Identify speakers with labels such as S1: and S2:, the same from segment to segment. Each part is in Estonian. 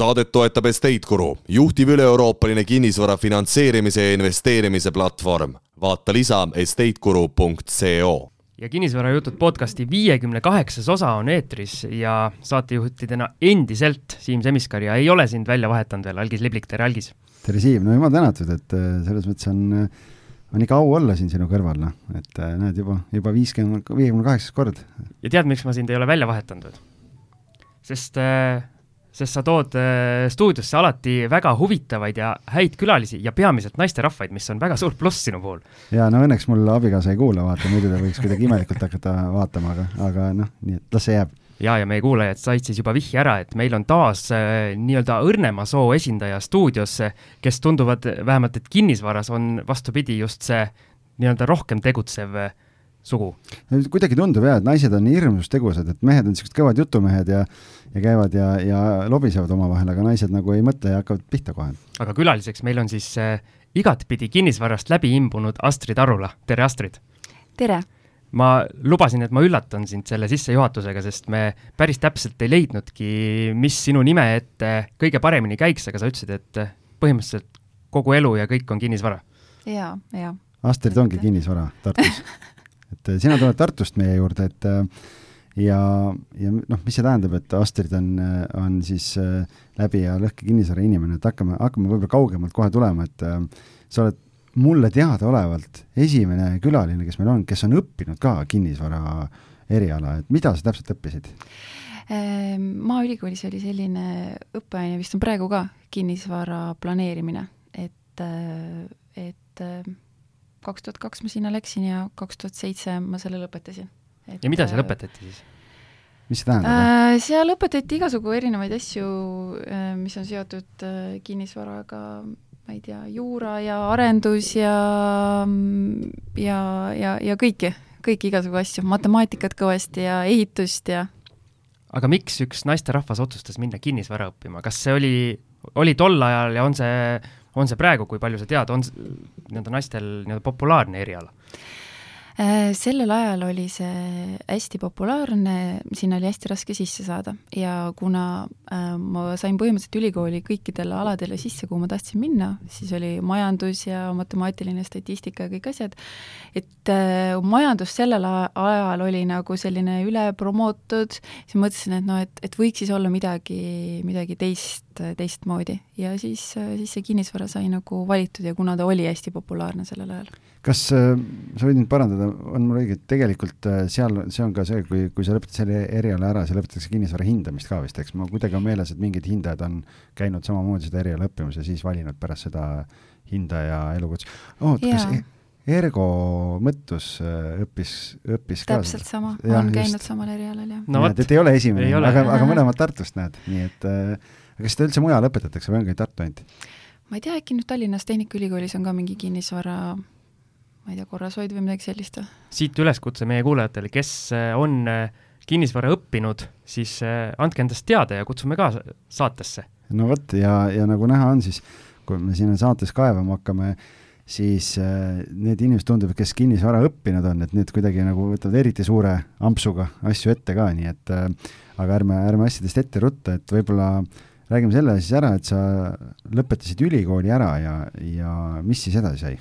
S1: saadet toetab Estate Guru, juhtiv üle-euroopaline kinnisvara finantseerimise ja investeerimise platvorm. vaata lisa estateguru.co.
S2: ja Kinnisvarajutud podcasti viiekümne kaheksas osa on eetris ja saatejuhtidena endiselt Siim Semiskar ja ei ole sind välja vahetanud veel, Algis Liblik, tere Algis!
S3: tere Siim, no jumal tänatud, et äh, selles mõttes on, äh, on ikka au olla siin sinu kõrval, noh, et äh, näed juba, juba viiskümmend, viiekümne kaheksas kord.
S2: ja tead, miks ma sind ei ole välja vahetanud veel? sest äh, sest sa tood äh, stuudiosse alati väga huvitavaid ja häid külalisi ja peamiselt naisterahvaid, mis on väga suur pluss sinu puhul.
S3: jaa, no õnneks mul abikaasa ei kuula, vaata, muidu ta võiks kuidagi imelikult hakata vaatama, aga, aga noh, nii et las see jääb.
S2: ja, ja meie kuulajad said siis juba vihje ära, et meil on taas äh, nii-öelda õrnema soo esindaja stuudios, kes tunduvad vähemalt, et kinnisvaras on vastupidi just see nii-öelda rohkem tegutsev äh, sugu.
S3: kuidagi tundub jah, et naised on hirmus tegusad, et mehed on niisugused kõvad jutumehed ja ja käivad ja, ja lobisevad omavahel, aga naised nagu ei mõtle ja hakkavad pihta kohe.
S2: aga külaliseks meil on siis äh, igatpidi kinnisvarast läbi imbunud Astrid Arula, tere Astrid!
S4: tere!
S2: ma lubasin, et ma üllatan sind selle sissejuhatusega, sest me päris täpselt ei leidnudki, mis sinu nime ette kõige paremini käiks, aga sa ütlesid, et põhimõtteliselt kogu elu ja kõik on kinnisvara.
S4: jaa, jaa.
S3: Astrid ongi kinnisvara Tartus et sina tuled Tartust meie juurde, et äh, ja, ja noh, mis see tähendab, et Astrid on, on siis äh, läbi ja lõhki kinnisvara inimene, et hakkame, hakkame võib-olla kaugemalt kohe tulema, et äh, sa oled mulle teadaolevalt esimene külaline, kes meil on, kes on õppinud ka kinnisvara eriala, et mida sa täpselt õppisid?
S4: Ehm, Maaülikoolis oli selline õppeaine, vist on praegu ka, kinnisvara planeerimine, et, et kaks tuhat kaks ma sinna läksin ja kaks tuhat seitse ma selle lõpetasin
S2: et ja mida seal äh, õpetati siis?
S3: mis see tähendab
S4: äh,? seal õpetati igasugu erinevaid asju, äh, mis on seotud äh, kinnisvaraga, ma ei tea, juura ja arendus ja ja, ja, ja kõiki, kõiki igasugu asju, matemaatikat kõvasti ja ehitust ja
S2: aga miks üks naisterahvas otsustas minna kinnisvara õppima, kas see oli, oli tol ajal ja on see, on see praegu, kui palju sa tead, on nii-öelda naistel nii-öelda populaarne eriala?
S4: Äh, sellel ajal oli see hästi populaarne, sinna oli hästi raske sisse saada. Ja kuna äh, ma sain põhimõtteliselt ülikooli kõikidele aladele sisse, kuhu ma tahtsin minna, siis oli majandus ja matemaatiline statistika ja kõik asjad, et äh, majandus sellel ajal oli nagu selline üle promotud, siis mõtlesin, et noh, et, et võiks siis olla midagi, midagi teist, teistmoodi. Ja siis, siis see kinnisvara sai nagu valitud ja kuna ta oli hästi populaarne sellel ajal
S3: kas äh, sa võid mind parandada, on mul õige, et tegelikult äh, seal, see on ka see, kui, kui sa lõpetad selle eriala ära, siis lõpetatakse kinnisvara hindamist ka vist, eks, ma kuidagi on meeles, et mingid hindajad on käinud samamoodi seda eriala õppimas ja siis valinud pärast seda hindaja elukutse oh,. kas e-, Ergo Mõttus äh, õppis, õppis
S4: ka täpselt sama, on käinud just. samal erialal, jah.
S3: no vot. et ei ole esimene, aga, aga mõlemad Tartust, näed, nii et äh, kas seda üldse mujal õpetatakse või ongi Tartu ainult?
S4: ma ei tea, äkki nüüd Tallinnas Tehnikaülikoolis on ka mingi kinnisvara ma ei tea, korrashoid või midagi sellist.
S2: siit üleskutse meie kuulajatele, kes äh, on äh, kinnisvara õppinud, siis äh, andke endast teada ja kutsume ka saatesse.
S3: no vot, ja, ja nagu näha on, siis kui me siin saates kaevama hakkame, siis need inimesed tunduvad, kes kinnisvara õppinud on, et need kuidagi nagu võtavad eriti suure ampsuga asju ette ka, nii et aga ärme, ärme asjadest ette rutta, et võib-olla räägime selle siis ära, et sa lõpetasid ülikooli ära ja, ja mis siis edasi sai?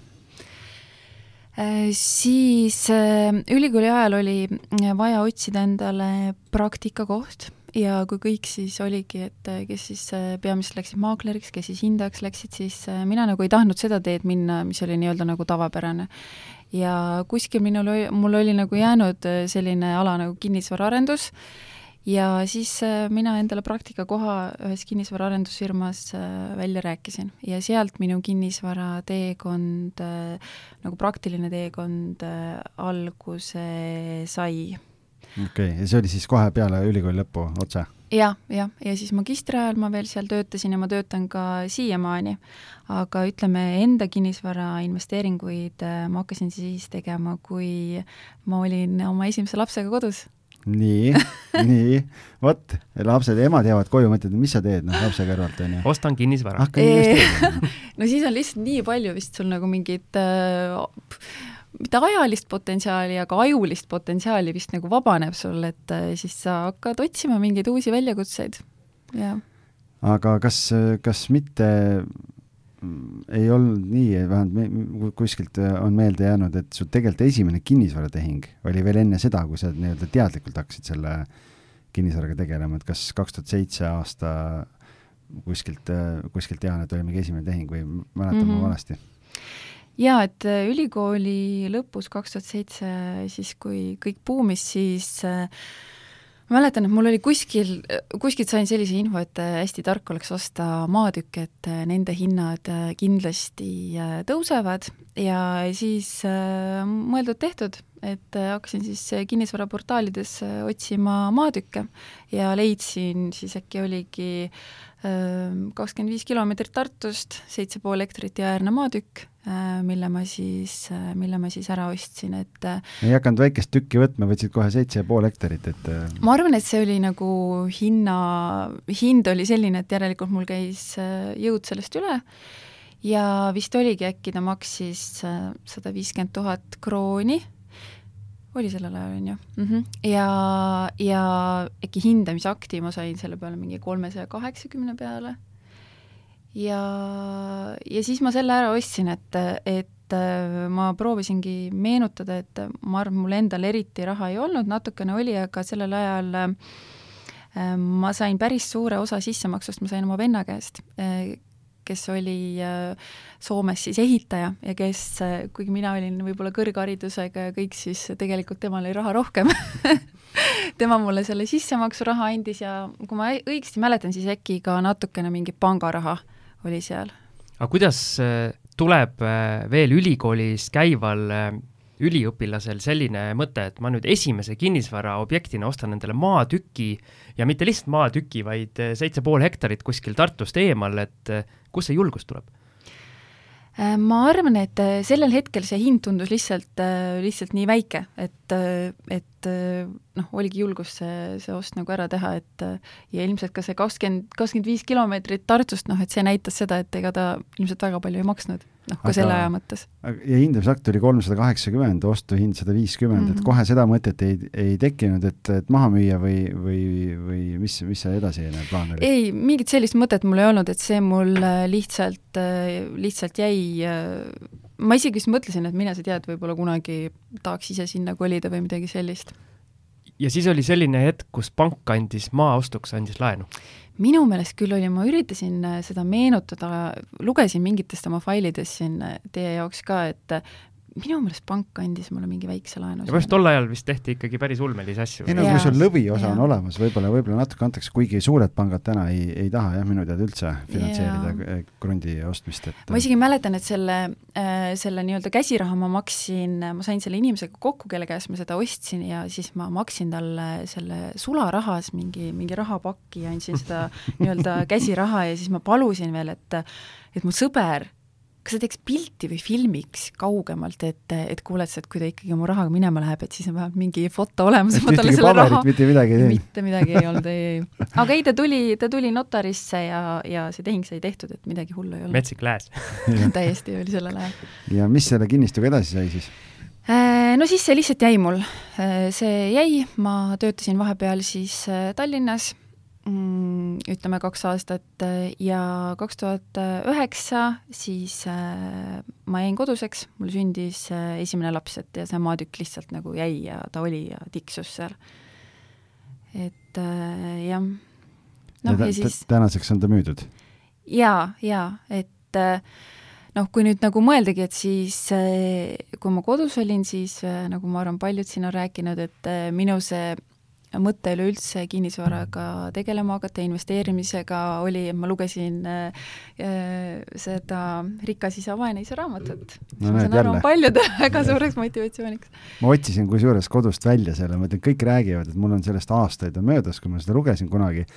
S4: Äh, siis äh, ülikooli ajal oli äh, vaja otsida endale praktikakoht ja kui kõik siis oligi, et kes siis peamiselt läksid maakleriks, kes siis hindajaks läksid, siis mina nagu ei tahtnud seda teed minna, mis oli nii-öelda nagu tavapärane. ja kuskil minul mul oli nagu jäänud selline ala nagu kinnisvaraarendus ja siis äh, mina endale praktikakoha ühes kinnisvaraarendusfirmas äh, välja rääkisin ja sealt minu kinnisvara teekond, äh, nagu praktiline teekond alguse sai.
S3: okei okay., ja see oli siis kohe peale ülikooli lõppu otse?
S4: jah, jah, ja siis magistri ajal ma veel seal töötasin ja ma töötan ka siiamaani. aga ütleme, enda kinnisvara investeeringuid ma hakkasin siis tegema, kui ma olin oma esimese lapsega kodus
S3: nii, nii, vot, lapsed, emad jäävad koju, mõtlevad, mis sa teed, noh, lapse kõrvalt, on ju.
S2: ostan kinnisvara.
S3: investeerima.
S4: no siis on lihtsalt nii palju vist sul nagu mingit äh, mitte ajalist potentsiaali, aga ajulist potentsiaali vist nagu vabaneb sul, et äh, siis sa hakkad otsima mingeid uusi väljakutseid, jah
S3: aga kas, kas mitte ei olnud nii, vähemalt kuskilt on meelde jäänud, et su tegelikult esimene kinnisvaratehing oli veel enne seda, kui sa nii-öelda teadlikult hakkasid selle kinnisvaraga tegelema, et kas kaks tuhat seitse aasta kuskilt, kuskilt tean, et oli mingi esimene tehing või mäletan mm -hmm. ma mhm. valesti?
S4: jaa, et ülikooli lõpus kaks tuhat seitse, siis kui kõik buumis, siis äh, ma mäletan, et mul oli kuskil, kuskilt sain sellise info, et äh, hästi tark oleks osta maatükke, et äh, nende hinnad äh, kindlasti tõusevad. Ja siis mõeldud-tehtud, et hakkasin siis kinnisvaraportaalides otsima maatükke ja leidsin siis äkki oligi kakskümmend viis kilomeetrit Tartust, seitse pool hektarit jäääärne maatükk, mille ma siis, mille ma siis ära ostsin, et
S3: ei hakanud väikest tükki võtma, võtsid kohe seitse ja pool hektarit, et
S4: ma arvan, et see oli nagu hinna, hind oli selline, et järelikult mul käis jõud sellest üle. Ja vist oligi, äkki ta maksis sada viiskümmend tuhat krooni oli sellel ajal, on ju mm. -hmm. ja, ja äkki hindamisakti ma sain selle peale mingi kolmesaja kaheksakümne peale. ja, ja siis ma selle ära ostsin, et, et äh, ma proovisingi meenutada, et ma arvan, mul endal eriti raha ei olnud, natukene oli, aga sellel ajal äh, ma sain päris suure osa sissemaksust, ma sain oma venna käest, äh, kes oli äh, Soomes siis ehitaja ja kes, äh, kuigi mina olin võib-olla kõrgharidusega ja kõik, siis tegelikult temal oli raha rohkem tema mulle selle sissemaksuraha andis ja kui ma õigesti mäletan, siis äkki ka natukene mingi pangaraha oli seal.
S2: aga kuidas äh, tuleb veel ülikoolis käival üliõpilasel selline mõte, et ma nüüd esimese kinnisvaraobjektina ostan endale maatüki ja mitte lihtsalt maatüki, vaid seitse pool hektarit kuskil Tartust eemal, et kust see julgus tuleb?
S4: Äh, ma arvan, et äh, sellel hetkel see hind tundus lihtsalt, äh, lihtsalt nii väike, et, et noh, oligi julgus see, see ost nagu ära teha, et ja ilmselt ka see kakskümmend, kakskümmend viis kilomeetrit Tartust, noh et see näitas seda, et ega ta ilmselt väga palju ei maksnud noh, ka selle aja mõttes.
S3: ja hindamisakt oli kolmsada kaheksakümmend, ostuhind sada viiskümmend, et mhm. kohe seda mõtet ei, ei tekkinud, et, et maha müüa või, või, või mis, mis see edasine plaan oli?
S4: ei, mingit sellist mõtet mul ei olnud, et see mul äh, lihtsalt, äh, lihtsalt jäi äh, ma isegi vist mõtlesin, et mine sa tead, võib-olla kunagi tahaks ise sinna kolida või midagi sellist.
S2: ja siis oli selline hetk, kus pank andis maa ostuks, andis laenu?
S4: Minu meelest küll oli, ma üritasin äh, seda meenutada, lugesin mingitest oma failidest siin äh, teie jaoks ka, et minu meelest pank andis mulle mingi väikse laenu.
S2: ja põhimõtteliselt tol ajal vist tehti ikkagi päris ulmelisi asju.
S3: ei no kui sul lõviosa on olemas, võib-olla, võib-olla natuke antakse, kuigi suured pangad täna ei, ei taha jah, minu teada üldse finantseerida eh, krundi ostmist, et
S4: ma isegi mäletan, et selle äh,, selle nii-öelda käsiraha ma maksin, ma sain selle inimesega kokku, kelle käest ma seda ostsin ja siis ma maksin talle selle sularahas mingi, mingi rahapakki ja andsin seda nii-öelda käsiraha ja siis ma palusin veel, et et mu sõber kas sa teeks pilti või filmiks kaugemalt, et, et kuule, et kui ta ikkagi mu rahaga minema läheb, et siis on vähemalt mingi foto olemas.
S3: ühtegi paberit, mitte midagi ei teinud?
S4: mitte midagi ei olnud, ei, ei. aga ei, ta tuli, ta tuli notarisse ja, ja see tehing sai tehtud, et midagi hullu ei olnud.
S2: metsik lääs
S4: täiesti oli sellel ajal.
S3: ja mis selle kinnistuga edasi sai siis?
S4: Äh, no siis see lihtsalt jäi mul, äh, see jäi, ma töötasin vahepeal siis äh, Tallinnas ütleme kaks aastat ja kaks tuhat üheksa siis äh, ma jäin koduseks, mul sündis äh, esimene laps, et ja see maatükk lihtsalt nagu jäi ja ta oli ja tiksus seal. et äh, jah.
S3: noh, ja, ja siis tänaseks on ta müüdud?
S4: jaa, jaa, et noh, kui nüüd nagu mõeldagi, et siis kui ma kodus olin, siis nagu ma arvan, paljud siin on rääkinud, et minu see mõte üleüldse kinnisvaraga tegelema hakata, investeerimisega oli, ma lugesin äh, äh, seda Rikas isa, vaene isa raamatut
S3: no,. ma saan aru, on
S4: paljudele väga suureks motivatsiooniks.
S3: ma otsisin kusjuures kodust välja selle, ma ütlen, kõik räägivad, et mul on sellest aastaid on möödas, kui ma seda lugesin kunagi,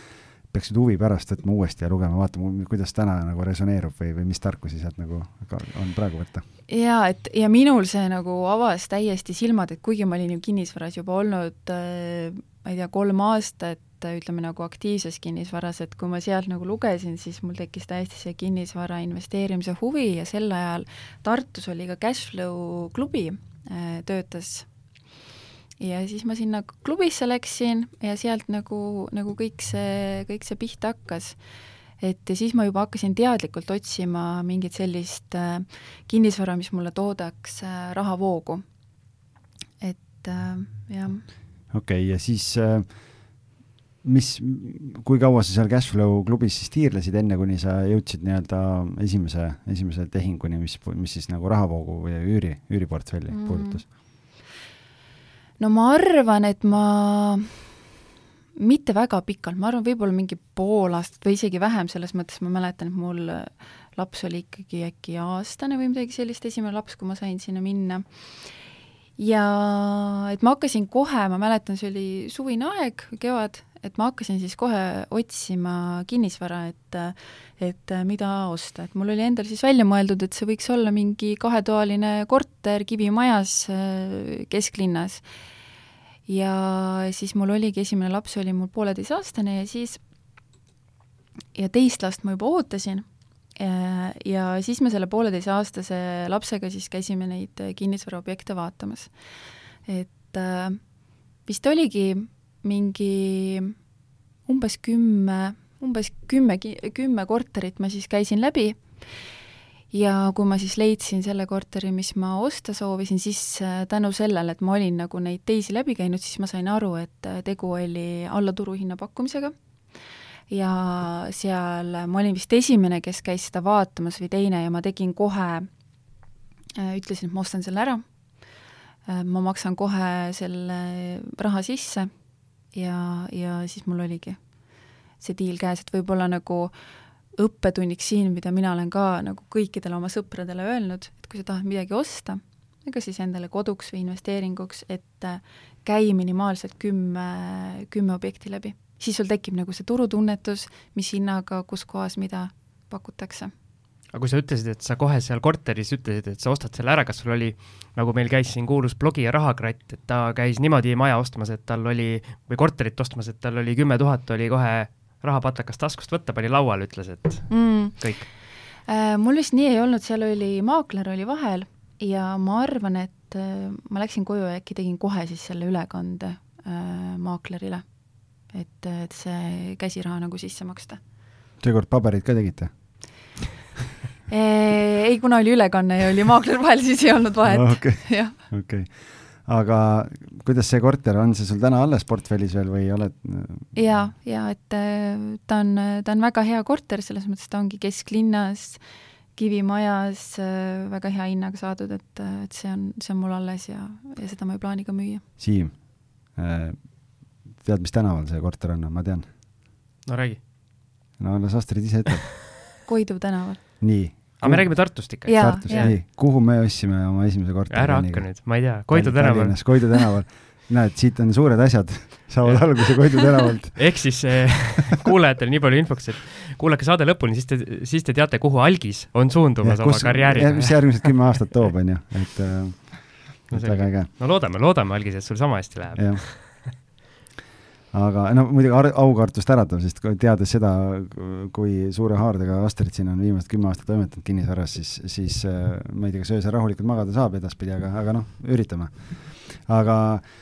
S3: peaksid huvi pärast võtma uuesti ja lugema, vaatama, kuidas täna nagu resoneerub või, või mis tarkusi sealt nagu on praegu võtta.
S4: jaa, et ja minul see nagu avas täiesti silmad, et kuigi ma olin ju kinnisvaras juba olnud äh, ma ei tea, kolm aastat ütleme nagu aktiivses kinnisvaras, et kui ma sealt nagu lugesin, siis mul tekkis täiesti see kinnisvara investeerimise huvi ja sel ajal Tartus oli ka Cashflow klubi, äh, töötas ja siis ma sinna klubisse läksin ja sealt nagu, nagu kõik see, kõik see pihta hakkas. et ja siis ma juba hakkasin teadlikult otsima mingit sellist äh, kinnisvara, mis mulle toodaks äh, rahavoogu. et äh, jah.
S3: okei okay,, ja siis mis, kui kaua sa seal Cashflow klubis siis tiirlesid, enne kuni sa jõudsid nii-öelda esimese, esimese tehinguni, mis, mis siis nagu rahavoogu või üüri, üüriportfelli mm. puudutas?
S4: No ma arvan, et ma mitte väga pikalt, ma arvan, võib-olla mingi pool aastat või isegi vähem, selles mõttes ma mäletan, et mul laps oli ikkagi äkki aastane või midagi sellist, esimene laps, kui ma sain sinna minna. ja et ma hakkasin kohe, ma mäletan, see oli suvine aeg, kevad, et ma hakkasin siis kohe otsima kinnisvara, et et mida osta, et mul oli endal siis välja mõeldud, et see võiks olla mingi kahetoaline korter kivimajas äh, kesklinnas. ja siis mul oligi, esimene laps oli mul pooleteiseaastane ja siis ja teist last ma juba ootasin ja, ja siis me selle pooleteiseaastase lapsega siis käisime neid kinnisvaraobjekte vaatamas. et äh, vist oligi mingi umbes kümme, umbes kümme, kümme korterit ma siis käisin läbi. Ja kui ma siis leidsin selle korteri, mis ma osta soovisin, siis äh, tänu sellele, et ma olin nagu neid teisi läbi käinud, siis ma sain aru, et äh, tegu oli alla turuhinna pakkumisega. Ja seal ma olin vist esimene, kes käis seda vaatamas või teine ja ma tegin kohe, äh, ütlesin, et ma ostan selle ära, ma maksan kohe selle raha sisse ja, ja siis mul oligi see diil käes, et võib-olla nagu õppetunniks siin, mida mina olen ka nagu kõikidele oma sõpradele öelnud, et kui sa tahad midagi osta, ega siis endale koduks või investeeringuks, et äh, käi minimaalselt kümme, kümme objekti läbi. siis sul tekib nagu see turutunnetus, mis hinnaga, kus kohas mida pakutakse
S2: aga kui sa ütlesid, et sa kohe seal korteris ütlesid, et sa ostad selle ära, kas sul oli, nagu meil käis siin kuulus blogija Rahakratt, et ta käis niimoodi maja ostmas, et tal oli, või korterit ostmas, et tal oli kümme tuhat, oli kohe rahapatakas taskust võtta, pani lauale, ütles, et mm. kõik
S4: äh,? mul vist nii ei olnud, seal oli, maakler oli vahel ja ma arvan, et äh, ma läksin koju ja äkki tegin kohe siis selle ülekande äh, maaklerile. et, et see käsiraha nagu sisse maksta.
S3: seekord pabereid ka tegite?
S4: Ei, kuna oli ülekanne ja oli maakler vahel, siis ei olnud vahet
S3: okei, okei. aga kuidas see korter, on see sul täna alles portfellis veel või oled?
S4: ja, ja et äh, ta on, ta on väga hea korter, selles mõttes ta ongi kesklinnas, kivimajas, äh, väga hea hinnaga saadud, et, et see on, see on mul alles ja, ja seda ma ei plaani ka müüa.
S3: Siim, äh, tead, mis tänaval see korter on, ma tean.
S2: no räägi.
S3: no las Astrid ise ütleb
S4: Koidu tänaval.
S3: nii
S2: aga me räägime Tartust ikka.
S3: Tartust, nii. kuhu me ostsime oma esimese korteri?
S2: ära hakka nüüd, ma ei tea, Koidu tänaval.
S3: Koidu tänaval. näed, siit on suured asjad, saavad alguse Koidu tänavalt.
S2: ehk siis eh, kuulajatele nii palju infoks, et kuulake saade lõpuni, siis te, siis te teate, kuhu algis on suundumas ja, kus, oma karjääriga.
S3: mis järgmised kümme aastat toob, on ju, et äh, no, väga äge.
S2: no loodame, loodame, algis, et sul sama hästi läheb
S3: aga no muidugi aukartust äratav, sest teades seda, kui suure haardega Astrid siin on viimased kümme aastat toimetanud kinnisvaras, siis, siis äh, ma ei tea, kas öösel rahulikult magada saab edaspidi, aga, aga noh, üritame. aga äh,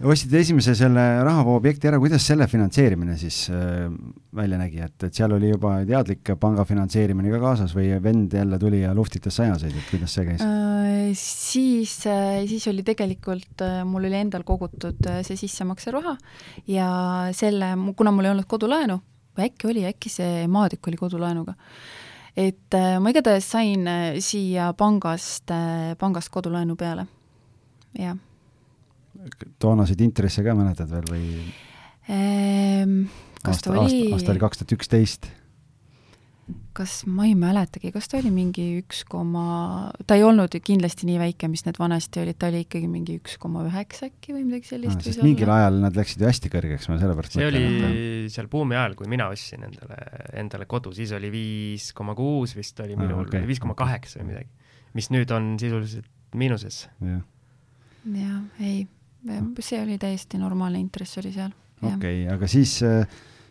S3: ostsid esimese selle rahavoo objekti ära, kuidas selle finantseerimine siis äh, välja nägi, et, et seal oli juba teadlik panga finantseerimine ka kaasas või vend jälle tuli ja luhtitas sajaseid, et kuidas see käis
S4: äh,? siis äh,, siis oli tegelikult äh,, mul oli endal kogutud äh, see sissemakse-raha ja selle, kuna mul ei olnud kodulaenu, või äkki oli, äkki see maatükk oli kodulaenuga, et äh, ma igatahes sain äh, siia pangast äh,, pangast kodulaenu peale, jah
S3: toonaseid intresse ka mäletad veel või
S4: ehm,? kas
S3: aasta,
S4: ta oli?
S3: aasta oli kaks tuhat üksteist.
S4: kas, ma ei mäletagi, kas ta oli mingi üks koma, ta ei olnud kindlasti nii väike, mis need vanasti olid, ta oli ikkagi mingi üks koma üheksa äkki või midagi sellist no,.
S3: sest mingil ajal nad läksid ju hästi kõrgeks, ma sellepärast
S2: see mõtlen, oli et... seal buumi ajal, kui mina ostsin endale, endale kodu, siis oli viis koma kuus vist oli minul ah,, okay. viis koma kaheksa või midagi. mis nüüd on sisuliselt miinuses ja..
S4: jah, ei see oli täiesti normaalne intress oli seal.
S3: okei okay,, aga siis,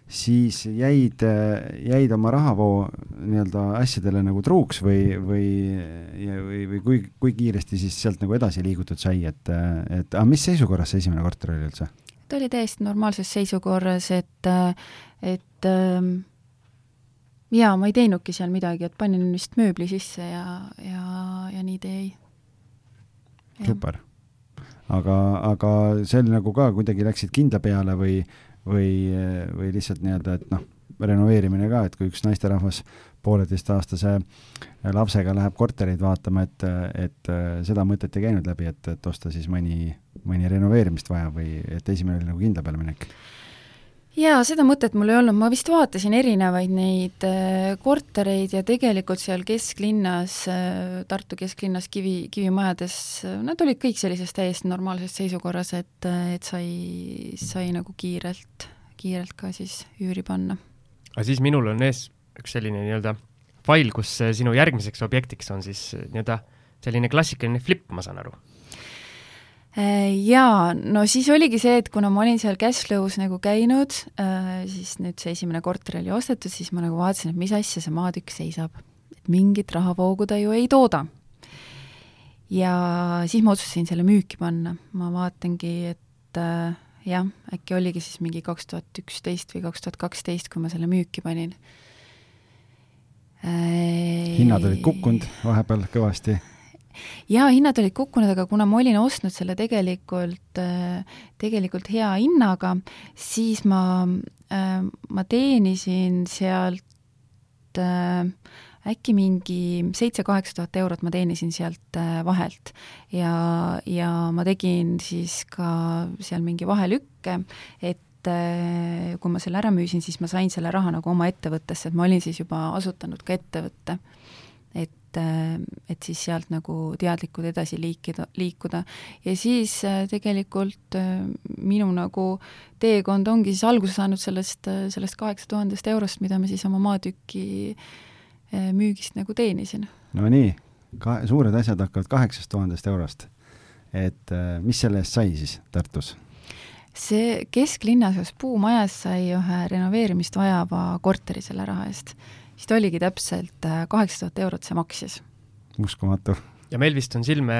S3: siis jäid, jäid oma rahavoo nii-öelda asjadele nagu truuks või, või, või, või kui, kui kiiresti siis sealt nagu edasi liigutud sai, et, et aga mis seisukorras see esimene korter oli üldse?
S4: ta oli täiesti normaalses seisukorras, et, et jaa, ma ei teinudki seal midagi, et panin vist mööbli sisse ja, ja, ja nii ta jäi.
S3: super. Aga, aga see oli nagu ka kuidagi läksid kindla peale või, või, või lihtsalt nii-öelda, et noh, renoveerimine ka, et kui üks naisterahvas pooleteistaastase lapsega läheb kortereid vaatama, et, et seda mõtet ei käinud läbi, et, et osta siis mõni, mõni renoveerimist vaja või et esimene oli nagu kindla peale minek?
S4: Jaa, seda mõtet mul ei olnud, ma vist vaatasin erinevaid neid äh, kortereid ja tegelikult seal kesklinnas äh,, Tartu kesklinnas kivi, kivimajades, nad olid kõik sellises täiesti normaalses seisukorras, et, et sai, sai nagu kiirelt, kiirelt ka siis üüri panna.
S2: aga siis minul on ees üks selline nii-öelda fail, kus sinu järgmiseks objektiks on siis nii-öelda selline klassikaline flip, ma saan aru
S4: Äh, jaa, no siis oligi see, et kuna ma olin seal Cashflow's nagu käinud, äh, siis nüüd see esimene korter oli ostetud, siis ma nagu vaatasin, et mis asja see maatükk seisab. et mingit rahavoogu ta ju ei tooda. ja siis ma otsustasin selle müüki panna, ma vaatangi, et äh, jah, äkki oligi siis mingi kaks tuhat üksteist või kaks tuhat kaksteist, kui ma selle müüki panin.
S3: hinnad olid kukkunud vahepeal kõvasti
S4: jaa, hinnad olid kukkunud, aga kuna ma olin ostnud selle tegelikult, tegelikult hea hinnaga, siis ma, ma teenisin sealt äkki mingi seitse-kaheksa tuhat eurot ma teenisin sealt vahelt. ja, ja ma tegin siis ka seal mingi vahelükke, et kui ma selle ära müüsin, siis ma sain selle raha nagu oma ettevõttesse, et ma olin siis juba asutanud ka ettevõtte et, äh, et siis sealt nagu teadlikult edasi liikida, liikuda. ja siis äh, tegelikult äh, minu nagu teekond ongi siis alguse saanud sellest, sellest kaheksa tuhandest eurost, mida ma siis oma maatüki müügist nagu teenisin.
S3: no nii, ka suured asjad hakkavad kaheksast tuhandest eurost. et mis selle eest sai siis Tartus?
S4: see kesklinnas ühes puumajas sai ühe renoveerimist vajava korteri selle raha eest siis ta oligi täpselt äh, kaheksa tuhat eurot see maksis.
S3: uskumatu
S2: ja meil vist on silme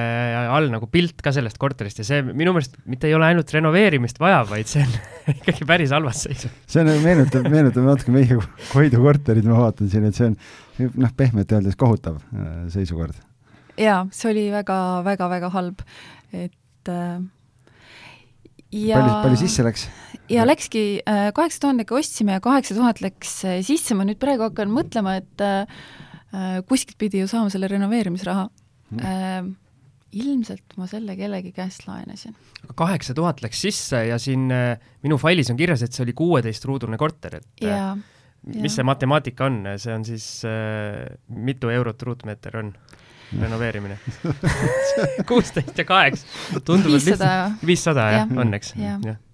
S2: all nagu pilt ka sellest korterist ja see minu meelest mitte ei ole ainult renoveerimist vaja, vaid see on ikkagi päris halvas seisus.
S3: see on, meenutab, meenutab natuke meie Koidu korterit, ma vaatan siin, et see on noh, pehmelt öeldes kohutav äh, seisukord.
S4: jaa, see oli väga-väga-väga halb, et äh,
S3: ja palju, palju sisse läks?
S4: ja läkski, äh, kaheksa tuhandega ostsime ja kaheksa tuhat läks äh, sisse, ma nüüd praegu hakkan mõtlema, et äh, kuskilt pidi ju saama selle renoveerimisraha mm.. ilmselt ma selle kellegi käest laenasin.
S2: kaheksa tuhat läks sisse ja siin minu failis on kirjas, et see oli kuueteistruudune korter, et
S4: ja,
S2: mis ja. see matemaatika on, see on siis äh, mitu eurot ruutmeeter on? Renoveerimine. kuusteist ja kaheksa. tundub, et lihtsalt viissada jah, õnneks.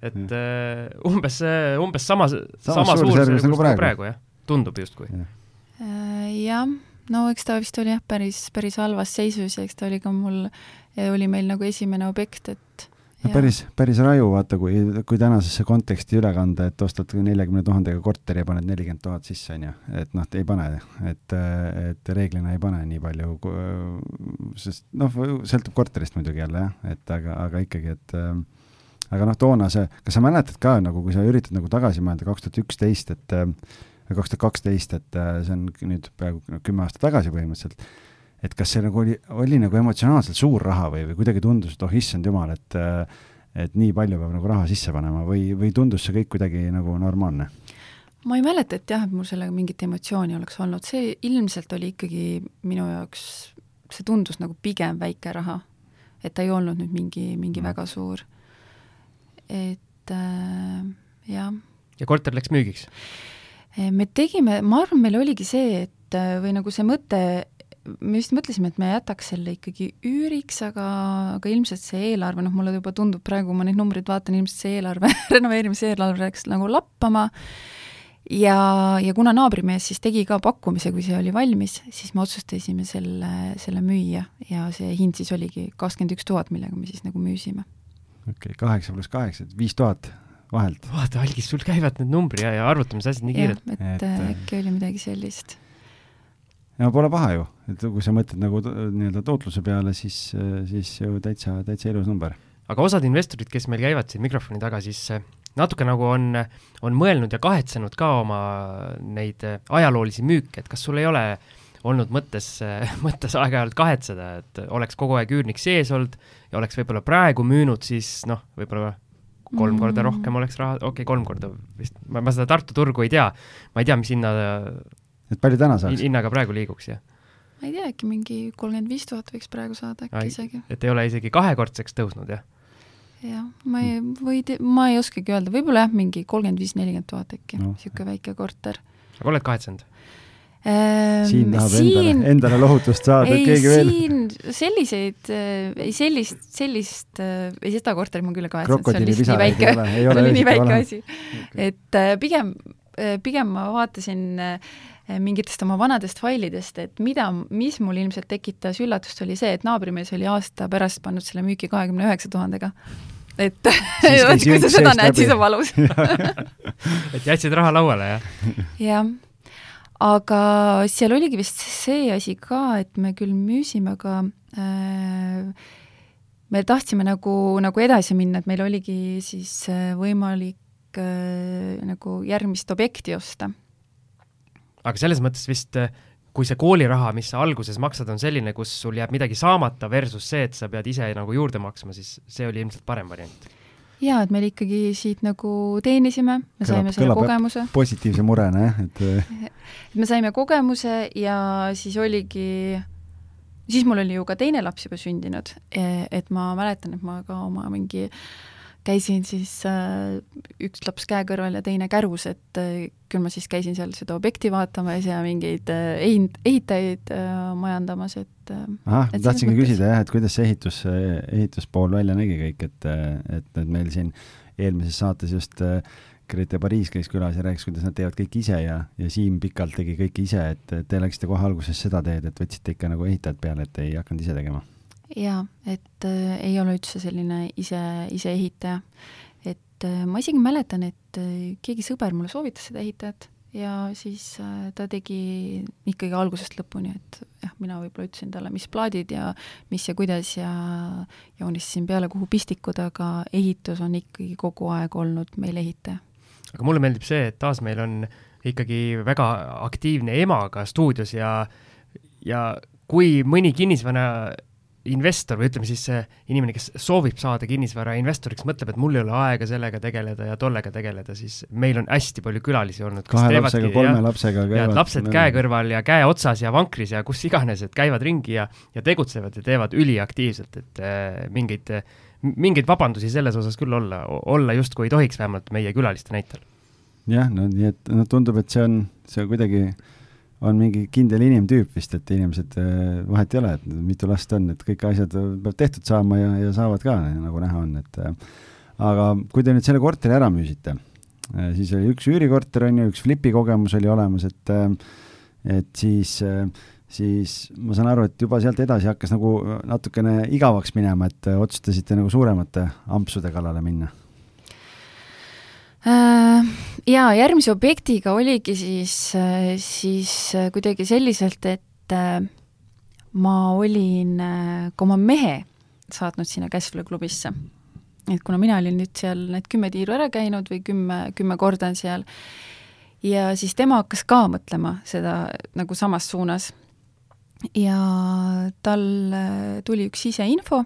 S2: et uh, umbes, umbes sama, sama suurusjärgus nagu praegu, praegu, jah, tundub justkui.
S4: Äh, jah, no eks ta vist oli jah, päris, päris halvas seisus ja eks ta oli ka mul, oli meil nagu esimene objekt, et
S3: päris, päris raju, vaata, kui, kui tänasesse konteksti üle kanda, et ostad neljakümne tuhandega korteri ja paned nelikümmend tuhat sisse, on ju, et noh, ei pane, et, et reeglina ei pane nii palju, sest noh, sõltub korterist muidugi jälle jah, et aga, aga ikkagi, et aga noh, toona see, kas sa mäletad ka nagu, kui sa üritad nagu tagasi mõelda, kaks tuhat üksteist, et kaks tuhat kaksteist, et see on nüüd peaaegu kümme aastat tagasi põhimõtteliselt et kas see nagu oli, oli nagu emotsionaalselt suur raha või, või kuidagi tundus, et oh issand jumal, et et nii palju peab nagu raha sisse panema või, või tundus see kõik kuidagi nagu normaalne?
S4: ma ei mäleta, et jah, et mul sellega mingit emotsiooni oleks olnud, see ilmselt oli ikkagi minu jaoks, see tundus nagu pigem väike raha. et ta ei olnud nüüd mingi, mingi mm. väga suur. et äh, jah.
S2: ja korter läks müügiks?
S4: me tegime, ma arvan, meil oligi see, et või nagu see mõte, me vist mõtlesime, et me jätaks selle ikkagi üüriks, aga, aga ilmselt see eelarve, noh, mulle juba tundub praegu, kui ma neid numbreid vaatan, ilmselt see eelarve renoveerimise eelarve läks nagu lappama ja, ja kuna naabrimees siis tegi ka pakkumise, kui see oli valmis, siis me otsustasime selle, selle müüa ja see hind siis oligi kakskümmend üks tuhat, millega me siis nagu müüsime.
S3: okei okay,, kaheksa pluss kaheksa, viis tuhat vahelt.
S2: vaata, Algis, sul käivad need numbri ja, ja arvutamisasjad nii kiirelt.
S4: et, et äkki oli midagi sellist
S3: ja pole paha ju, et kui sa mõtled nagu nii-öelda tootluse peale, siis, siis ju täitsa, täitsa ilus number.
S2: aga osad investorid, kes meil käivad siin mikrofoni taga, siis natuke nagu on, on mõelnud ja kahetsenud ka oma neid ajaloolisi müüke, et kas sul ei ole olnud mõttes, mõttes aeg-ajalt kahetseda, et oleks kogu aeg üürnik sees olnud ja oleks võib-olla praegu müünud, siis noh, võib-olla kolm korda mm. rohkem oleks raha, okei okay,, kolm korda vist, ma seda Tartu turgu ei tea, ma ei tea, mis hinna
S3: et palju täna saaks?
S2: hinnaga praegu liiguks, jah
S4: ma ei tea, äkki mingi kolmkümmend viis tuhat võiks praegu saada äkki Ai, isegi.
S2: et ei ole isegi kahekordseks tõusnud, jah?
S4: jah, ma ei, või te, ma ei oskagi öelda, võib-olla jah, mingi kolmkümmend viis, nelikümmend tuhat äkki no., niisugune väike korter.
S2: aga oled kahetsenud?
S3: Ähm, siin tahab siin, endale, endale lohutust saada, et keegi veel.
S4: siin selliseid, ei sellist, sellist, ei seda korterit ma küll ei kahetsenud, see on lihtsalt nii väike, see oli nii väike asi. et äh, pigem, äh, pigem ma vaatasin äh, mingitest oma vanadest failidest, et mida, mis mul ilmselt tekitas üllatust, oli see, et naabrimees oli aasta pärast pannud selle müüki kahekümne üheksa tuhandega. Et kui sa seda näed, siis on valus.
S2: Et jätsid raha lauale, jah?
S4: jah, aga seal oligi vist see asi ka, et me küll müüsime, aga äh, me tahtsime nagu, nagu edasi minna, et meil oligi siis äh, võimalik äh, nagu järgmist objekti osta
S2: aga selles mõttes vist kui see kooliraha, mis sa alguses maksad, on selline, kus sul jääb midagi saamata versus see, et sa pead ise nagu juurde maksma, siis see oli ilmselt parem variant.
S4: jaa, et me ikkagi siit nagu teenisime, me kõlab, saime selle kogemuse.
S3: positiivse murena, jah, et
S4: et me saime kogemuse ja siis oligi, siis mul oli ju ka teine laps juba sündinud, e, et ma mäletan, et ma ka oma mingi äh, käisin siis äh, üks laps käe kõrval ja teine kärus, et äh, küll ma siis käisin seal seda objekti vaatamas ja mingeid äh, ehit-, ehitajaid äh, majandamas, et äh,
S3: ahah, ma tahtsingi küsida jah, et kuidas see ehitus, ehituspool välja nägi kõik, et, et, et meil siin eelmises saates just äh, Grete Pariis käis külas ja rääkis, kuidas nad teevad kõik ise ja, ja Siim pikalt tegi kõike ise, et te läksite kohe alguses seda teed, et võtsite ikka nagu ehitajad peale, et ei hakanud ise tegema
S4: jaa, et äh, ei ole üldse selline ise, iseehitaja. et äh, ma isegi mäletan, et äh, keegi sõber mulle soovitas seda ehitajat ja siis äh, ta tegi ikkagi algusest lõpuni, et jah, mina võib-olla ütlesin talle, mis plaadid ja mis ja kuidas ja joonistasin peale, kuhu pistikud, aga ehitus on ikkagi kogu aeg olnud meil ehitaja.
S2: aga mulle meeldib see, et taas meil on ikkagi väga aktiivne ema ka stuudios ja ja kui mõni kinnisvara investor või ütleme siis see inimene, kes soovib saada kinnisvara investoriks, mõtleb, et mul ei ole aega sellega tegeleda ja tollega tegeleda, siis meil on hästi palju külalisi olnud.
S3: kahe lapsega, kolme ja, lapsega
S2: käivad. lapsed käe kõrval ja käe otsas ja vankris ja kus iganes, et käivad ringi ja, ja tegutsevad ja teevad üliaktiivselt, et äh, mingeid, mingeid vabandusi selles osas küll olla, olla justkui ei tohiks, vähemalt meie külaliste näitel.
S3: jah, no nii et no tundub, et see on, see on kuidagi on mingi kindel inimtüüp vist, et inimesed, äh, vahet ei ole, et mitu last on, et kõik asjad peab tehtud saama ja, ja saavad ka, nagu näha on, et äh, aga kui te nüüd selle korteri ära müüsite, äh, siis oli üks üürikorter, on ju, üks flipi kogemus oli olemas, et et siis, siis ma saan aru, et juba sealt edasi hakkas nagu natukene igavaks minema, et otsustasite nagu suuremate ampsude kallale minna.
S4: Äh, jaa, järgmise objektiga oligi siis, äh, siis äh, kuidagi selliselt, et ma olin ka oma mehe saatnud sinna Cashflow klubisse. et kuna mina olin nüüd seal need kümme tiiru ära käinud või kümme, kümme korda on seal, ja siis tema hakkas ka mõtlema seda nagu samas suunas. ja tal tuli üks siseinfo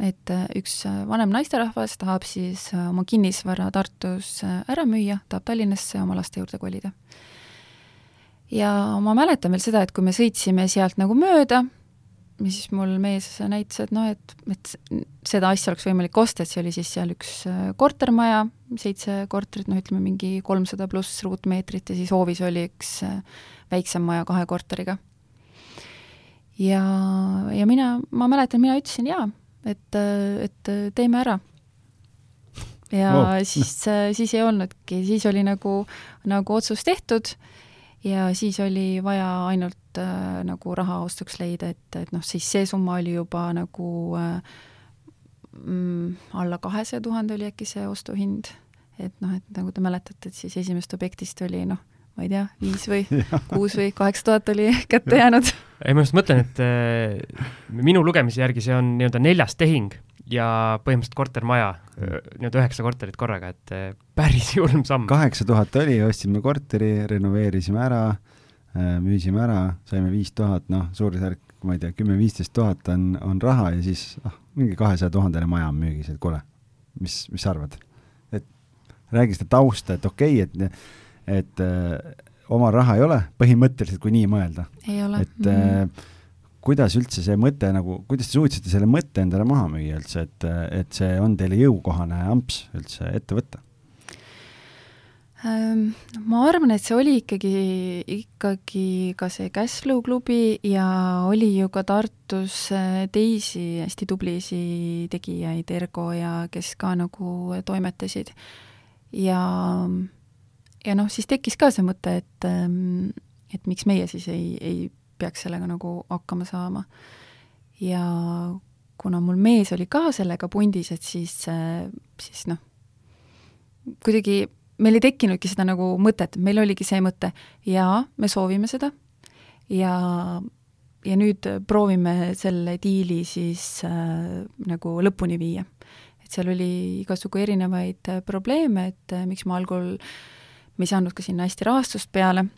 S4: et äh, üks äh, vanem naisterahvas tahab siis äh, oma kinnisvara Tartus ära müüa, tahab Tallinnasse oma laste juurde kolida. ja ma mäletan veel seda, et kui me sõitsime sealt nagu mööda, siis mul mees näitas, et noh, et, et seda asja oleks võimalik osta, et see oli siis seal üks kortermaja, seitse korterit, noh ütleme mingi kolmsada pluss ruutmeetrit ja siis hoovis oli üks väiksem maja kahe korteriga. ja, ja mina, ma mäletan, mina ütlesin jaa et, et teeme ära. ja oh. siis, siis ei olnudki, siis oli nagu, nagu otsus tehtud ja siis oli vaja ainult äh, nagu raha ostuks leida, et, et noh, siis see summa oli juba nagu äh, mm, alla kahesaja tuhande oli äkki see ostuhind. et noh, et nagu te mäletate, et siis esimesest objektist oli noh, ma ei tea, viis või kuus või kaheksa tuhat oli kätte jäänud.
S2: ei, ma just mõtlen, et äh, minu lugemise järgi see on nii-öelda neljas tehing ja põhimõtteliselt kortermaja, nii-öelda üheksa korterit korraga, et äh, päris julm samm.
S3: kaheksa tuhat oli, ostsime korteri, renoveerisime ära, müüsime ära, saime viis tuhat, noh, suurusjärk, ma ei tea, kümme-viisteist tuhat on, on raha ja siis ah, mingi kahesaja tuhandene maja on müügis, et kuule, mis, mis sa arvad? et räägi seda tausta, et okei okay,, et, et äh, omal raha ei ole, põhimõtteliselt, kui nii mõelda. et mm -hmm kuidas üldse see mõte nagu, kuidas te suutsite selle mõtte endale maha müüa üldse, et, et see on teile jõukohane amps üldse ette võtta?
S4: Ehm, ma arvan, et see oli ikkagi, ikkagi ka see Käslu klubi ja oli ju ka Tartus äh, teisi hästi tublisid tegijaid, Ergo ja kes ka nagu toimetasid. ja, ja noh, siis tekkis ka see mõte, et, ähm, et miks meie siis ei, ei peaks sellega nagu hakkama saama. ja kuna mul mees oli ka sellega pundis, et siis, siis noh, kuidagi meil ei tekkinudki seda nagu mõtet, meil oligi see mõte, jaa, me soovime seda ja, ja nüüd proovime selle diili siis äh, nagu lõpuni viia. et seal oli igasugu erinevaid probleeme, et äh, miks ma algul, me ei saanud ka sinna hästi rahastust peale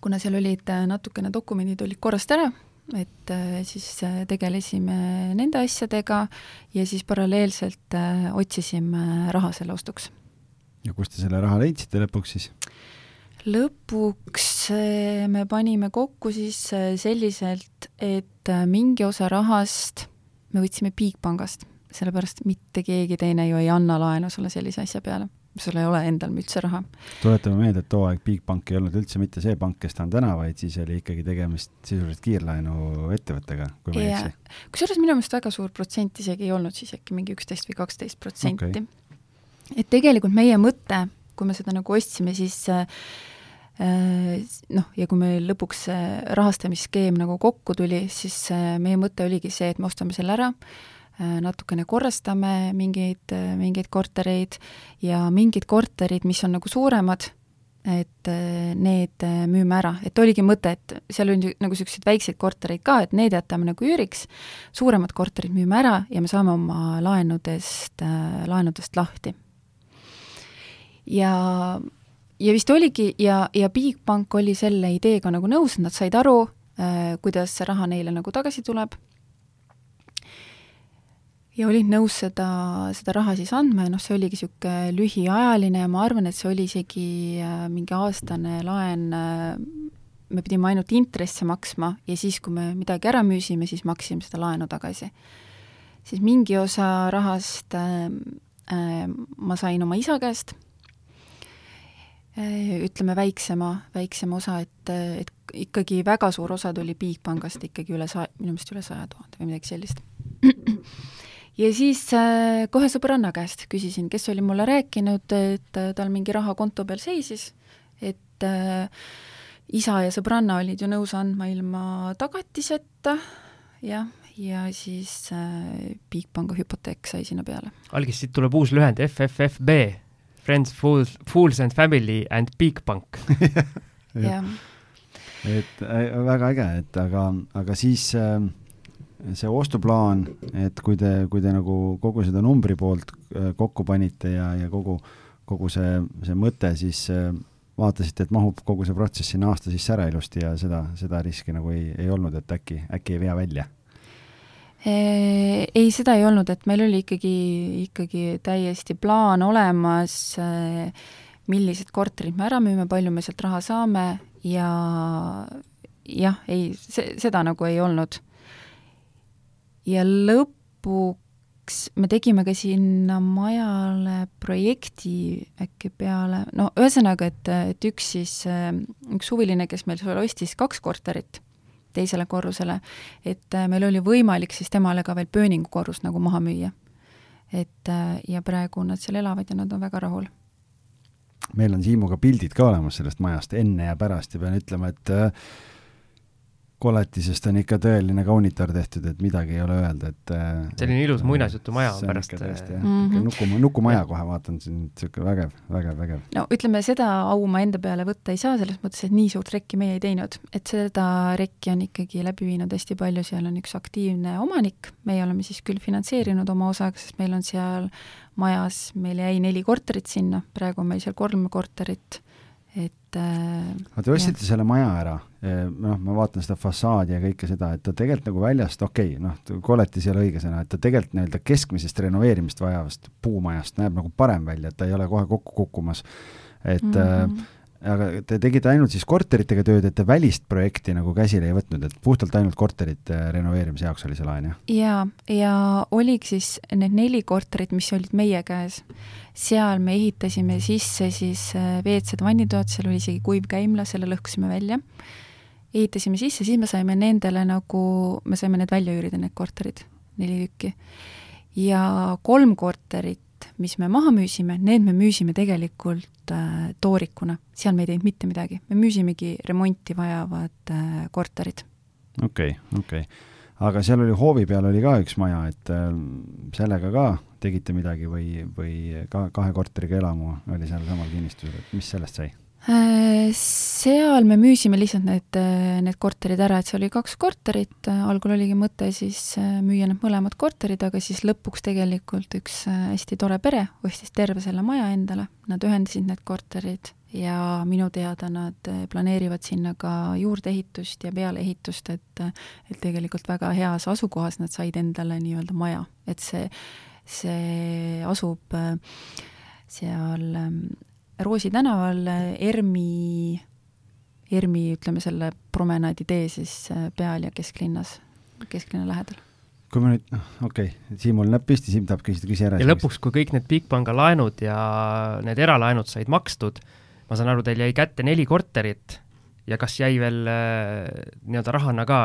S4: kuna seal olid äh, natukene dokumendid olid korrast ära, et äh, siis äh, tegelesime nende asjadega ja siis paralleelselt otsisime raha selle ostuks.
S3: ja kust te selle raha leidsite lõpuks siis?
S4: lõpuks me panime kokku siis selliselt, et mingi osa rahast me võtsime Bigbankast, sellepärast mitte keegi teine ju ei anna laenu sulle sellise asja peale sul ei ole endal üldse raha.
S3: tuletame meelde, et too aeg Bigbank ei olnud üldse mitte see pank, kes ta on täna, vaid siis oli ikkagi tegemist sisuliselt kiirlaenu ettevõttega, kui ma ei eksi.
S4: kusjuures minu meelest väga suur protsent isegi ei olnud siis äkki mingi üksteist või kaksteist protsenti okay.. et tegelikult meie mõte, kui me seda nagu ostsime, siis äh, noh, ja kui meil lõpuks see rahastamisskeem nagu kokku tuli, siis äh, meie mõte oligi see, et me ostame selle ära äh,, Äh, natukene korrastame mingeid, äh, mingeid kortereid ja mingid korterid, mis on nagu suuremad, et äh, need müüme ära, et oligi mõte, et seal on nagu niisuguseid väikseid kortereid ka, et need jätame nagu üüriks, suuremad korterid müüme ära ja me saame oma laenudest, laenudest lahti. ja, ja vist oligi ja, ja Bigbank oli selle ideega nagu nõus, nad said aru, kuidas see raha neile nagu tagasi tuleb ja olid nõus seda, seda raha siis andma ja noh, see oligi niisugune lühiajaline ja ma arvan, et see oli isegi äh, mingi aastane laen, äh, me pidime ainult intresse maksma ja siis, kui me midagi ära müüsime, siis maksime seda laenu tagasi. siis mingi osa rahast äh, äh, ma sain oma isa käest äh,, ütleme väiksema, väiksema osa, et, et ikkagi väga suur osa tuli Bigbankast ikkagi üle sa-, minu meelest üle saja tuhande või midagi sellist ja siis äh, kohe sõbranna käest küsisin, kes oli mulle rääkinud, et äh, tal mingi raha konto peal seisis, et äh, isa ja sõbranna olid ju nõus andma ilma tagatiseta, jah, ja siis Bigpanga hüpoteek sai sinna peale.
S2: algis, siit tuleb uus lühend FFFB, Friends, Fools, Fools and Family and Bigbank
S4: jah.
S3: et äh, väga äge, et aga, aga siis äh, see ostuplaan, et kui te, kui te nagu kogu seda numbri poolt äh, kokku panite ja, ja kogu, kogu see, see mõte, siis äh, vaatasite, et mahub kogu see protsess sinna aasta sisse ära ilusti ja seda, seda riski nagu ei, ei olnud, et äkki, äkki ei vea välja?
S4: ei, seda ei olnud, et meil oli ikkagi, ikkagi täiesti plaan olemas, äh, millised korterid me ära müüme, palju me sealt raha saame ja jah, ei, see, seda nagu ei olnud ja lõpuks me tegime ka sinna majale projekti äkki peale, no ühesõnaga, et, et üks siis, üks huviline, kes meil seal ostis kaks korterit teisele korrusele, et meil oli võimalik siis temale ka veel pööningu korrus nagu maha müüa. et ja praegu nad seal elavad ja nad on väga rahul.
S3: Meil on Siimuga pildid ka olemas sellest majast. Enne ja pärast ja pean ütlema, et koletisest on ikka tõeline kaunitar tehtud, et midagi ei ole öelda, et
S2: selline ilus muinasjutumaja on pärast.
S3: mm -hmm., nuku, nukumaja kohe vaatan siin, niisugune vägev, vägev, vägev.
S4: no ütleme, seda au ma enda peale võtta ei saa, selles mõttes, et nii suurt rekki meie ei teinud. et seda rekki on ikkagi läbi viinud hästi palju, seal on üks aktiivne omanik, meie oleme siis küll finantseerinud oma osaga, sest meil on seal majas, meil jäi neli korterit sinna, praegu on meil seal kolm korterit et
S3: aga te ostsite selle maja ära, noh, ma vaatan seda fassaadi ja kõike seda, et ta tegelikult nagu väljast, okei okay,, noh, koletis ei ole õige sõna, et ta tegelikult nii-öelda keskmisest renoveerimist vajavast puumajast näeb nagu parem välja, et ta ei ole kohe kokku kukkumas. et mm -hmm aga te tegite ainult siis korteritega tööd, et te välist projekti nagu käsile ei võtnud, et puhtalt ainult korterite renoveerimise jaoks oli see laen, jah?
S4: jaa, ja oligi siis need neli korterit, mis olid meie käes, seal me ehitasime sisse siis äh, WC-d, vannitoad, seal oli isegi kuivkäimla, selle lõhkusime välja, ehitasime sisse, siis me saime nendele nagu, me saime need välja üürida, need korterid, neli tükki. ja kolm korterit mis me maha müüsime, need me müüsime tegelikult äh, toorikuna, seal me ei teinud mitte midagi, me müüsimegi remonti vajavad äh, korterid.
S3: okei okay,, okei okay. aga seal oli hoovi peal oli ka üks maja, et äh, sellega ka tegite midagi või, või ka kahe korteriga elamu oli seal samal kinnistusel, et mis sellest sai?
S4: Äh, seal me müüsime lihtsalt need, äh, need korterid ära, et seal oli kaks korterit, algul oligi mõte siis äh, müüa need mõlemad korterid, aga siis lõpuks tegelikult üks hästi tore pere ostis terve selle maja endale, nad ühendasid need korterid ja minu teada nad planeerivad sinna ka juurdeehitust ja pealeehitust, et et tegelikult väga heas asukohas nad said endale nii-öelda maja, et see, see asub seal ähm, Roosi tänaval ERMi, ERMi ütleme selle promenaadi tee siis äh, peal ja kesklinnas, kesklinna lähedal.
S3: kui ma nüüd, noh, okei okay., Siimul näpp püsti, Siim tahab küsida, küsi ära.
S2: ja lõpuks, kui kõik need Bigpanga laenud ja need eralaenud said makstud, ma saan aru, teil jäi kätte neli korterit ja kas jäi veel äh, nii-öelda rahana ka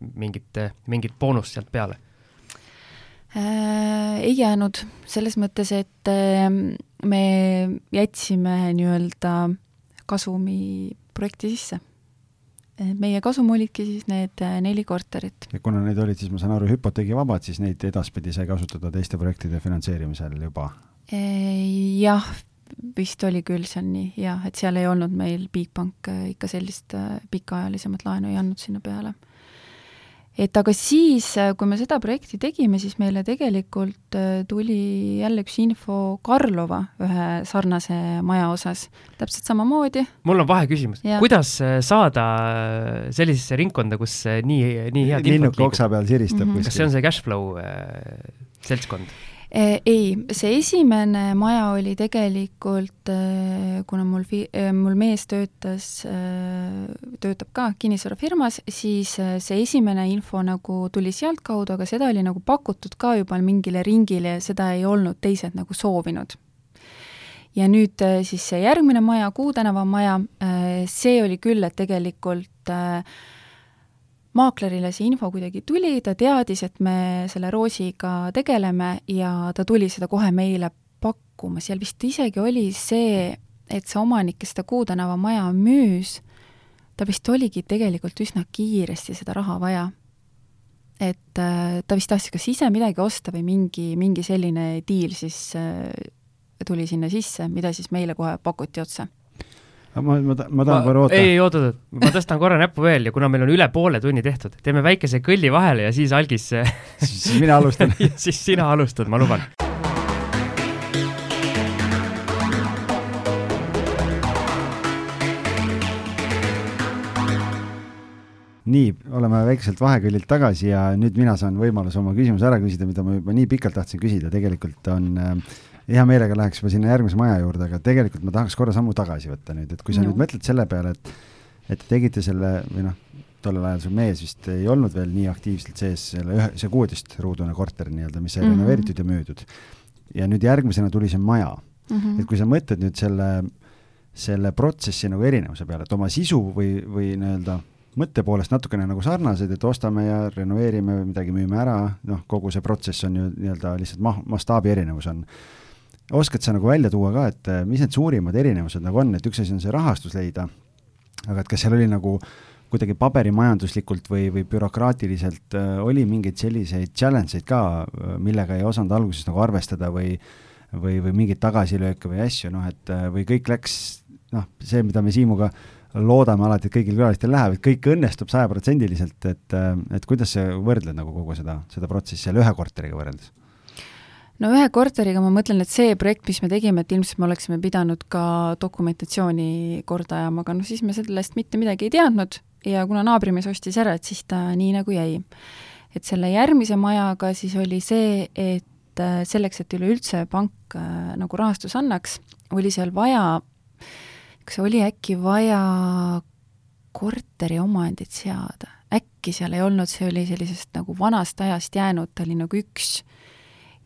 S2: mingit, mingit boonust sealt peale
S4: äh,? Ei jäänud, selles mõttes, et äh, me jätsime nii-öelda kasumi projekti sisse. meie kasum olidki siis need äh, neli korterit.
S3: ja kuna need olid siis, ma saan aru, hüpoteegivabad, siis neid edaspidi sai kasutada teiste projektide finantseerimisel juba?
S4: Jah, vist oli küll on nii, jah, et seal ei olnud meil Bigbank äh, ikka sellist äh, pikaajalisemat laenu ei andnud sinna peale et aga siis, äh, kui me seda projekti tegime, siis meile tegelikult äh, tuli jälle üks info Karlova ühe sarnase maja osas, täpselt samamoodi.
S2: mul on vaheküsimus, kuidas äh, saada sellisesse ringkonda, kus nii, nii head
S3: liigub? oksa peal siristab mm. -hmm.
S2: kas see on see Cashflow seltskond?
S4: Eh, ei, see esimene maja oli tegelikult, eh, kuna mul fi-, eh, mul mees töötas, töötab ka kinnisvarafirmas, siis see esimene info nagu tuli sealtkaudu, aga seda oli nagu pakutud ka juba mingile ringile ja seda ei olnud teised nagu soovinud. ja nüüd siis see järgmine maja, Kuu tänava maja, see oli küll, et tegelikult äh, maaklerile see info kuidagi tuli, ta teadis, et me selle Roosiga tegeleme ja ta tuli seda kohe meile pakkuma, seal vist isegi oli see, et see omanik, kes seda Kuu tänava maja müüs, ta vist oligi tegelikult üsna kiiresti seda raha vaja. et äh, ta vist tahtis kas ise midagi osta või mingi, mingi selline diil siis äh, tuli sinna sisse, mida siis meile kohe pakuti otsa
S3: ma, ma, ma tahan korra oota.
S2: ei, oot, oot, ma tõstan korra näppu veel ja kuna meil on üle poole tunni tehtud, teeme väikese kõlli vahele ja siis algis
S3: siis mina alustan
S2: siis sina alustad, ma luban.
S3: nii, oleme väikeselt vaheküllilt tagasi ja nüüd mina saan võimaluse oma küsimuse ära küsida, mida ma juba nii pikalt tahtsin küsida, tegelikult on äh, hea meelega läheks juba sinna järgmise maja juurde, aga tegelikult ma tahaks korra sammu tagasi võtta nüüd, et kui sa no. nüüd mõtled selle peale, et et te tegite selle või noh, tollel ajal su mees vist ei olnud veel nii aktiivselt sees selle ühe, see kuueteistruudune korter nii-öelda, mis sai mm -hmm. renoveeritud ja müüdud. ja nüüd järgmisena tuli see maja mm. -hmm. et kui sa mõtled nüüd selle, selle protsessi nagu erinevuse peale, et oma sisu või, või nii-öelda mõtte poolest natukene nagu sarnased, et ostame ja renoveerime, midagi müüme ära, noh, kogu see protsess on ju nii-öelda lihtsalt ma-, mastaabi erinevus on oskad sa nagu välja tuua ka, et mis need suurimad erinevused nagu on, et üks asi on see rahastus leida, aga et kas seal oli nagu kuidagi paberimajanduslikult või, või bürokraatiliselt äh, oli mingeid selliseid challenge eid ka, äh, millega ei osanud alguses nagu arvestada või või, või mingeid tagasilööke või asju, noh et äh, või kõik läks noh, see, mida me Siimuga loodame alati, et kõigil külalistel läheb, et kõik õnnestub sajaprotsendiliselt, et, et kuidas sa võrdled nagu kogu seda, seda protsessi seal ühe korteriga võrreldes?
S4: No ühe korteriga ma mõtlen, et see projekt, mis me tegime, et ilmselt me oleksime pidanud ka dokumentatsiooni korda ajama, aga noh, siis me sellest mitte midagi ei teadnud ja kuna naabrimees ostis ära, et siis ta nii nagu jäi. et selle järgmise majaga siis oli see, et äh, selleks, et üleüldse pank äh, nagu rahastus annaks, oli seal vaja, kas oli äkki vaja korteriomandit seada, äkki seal ei olnud, see oli sellisest nagu vanast ajast jäänud, ta oli nagu üks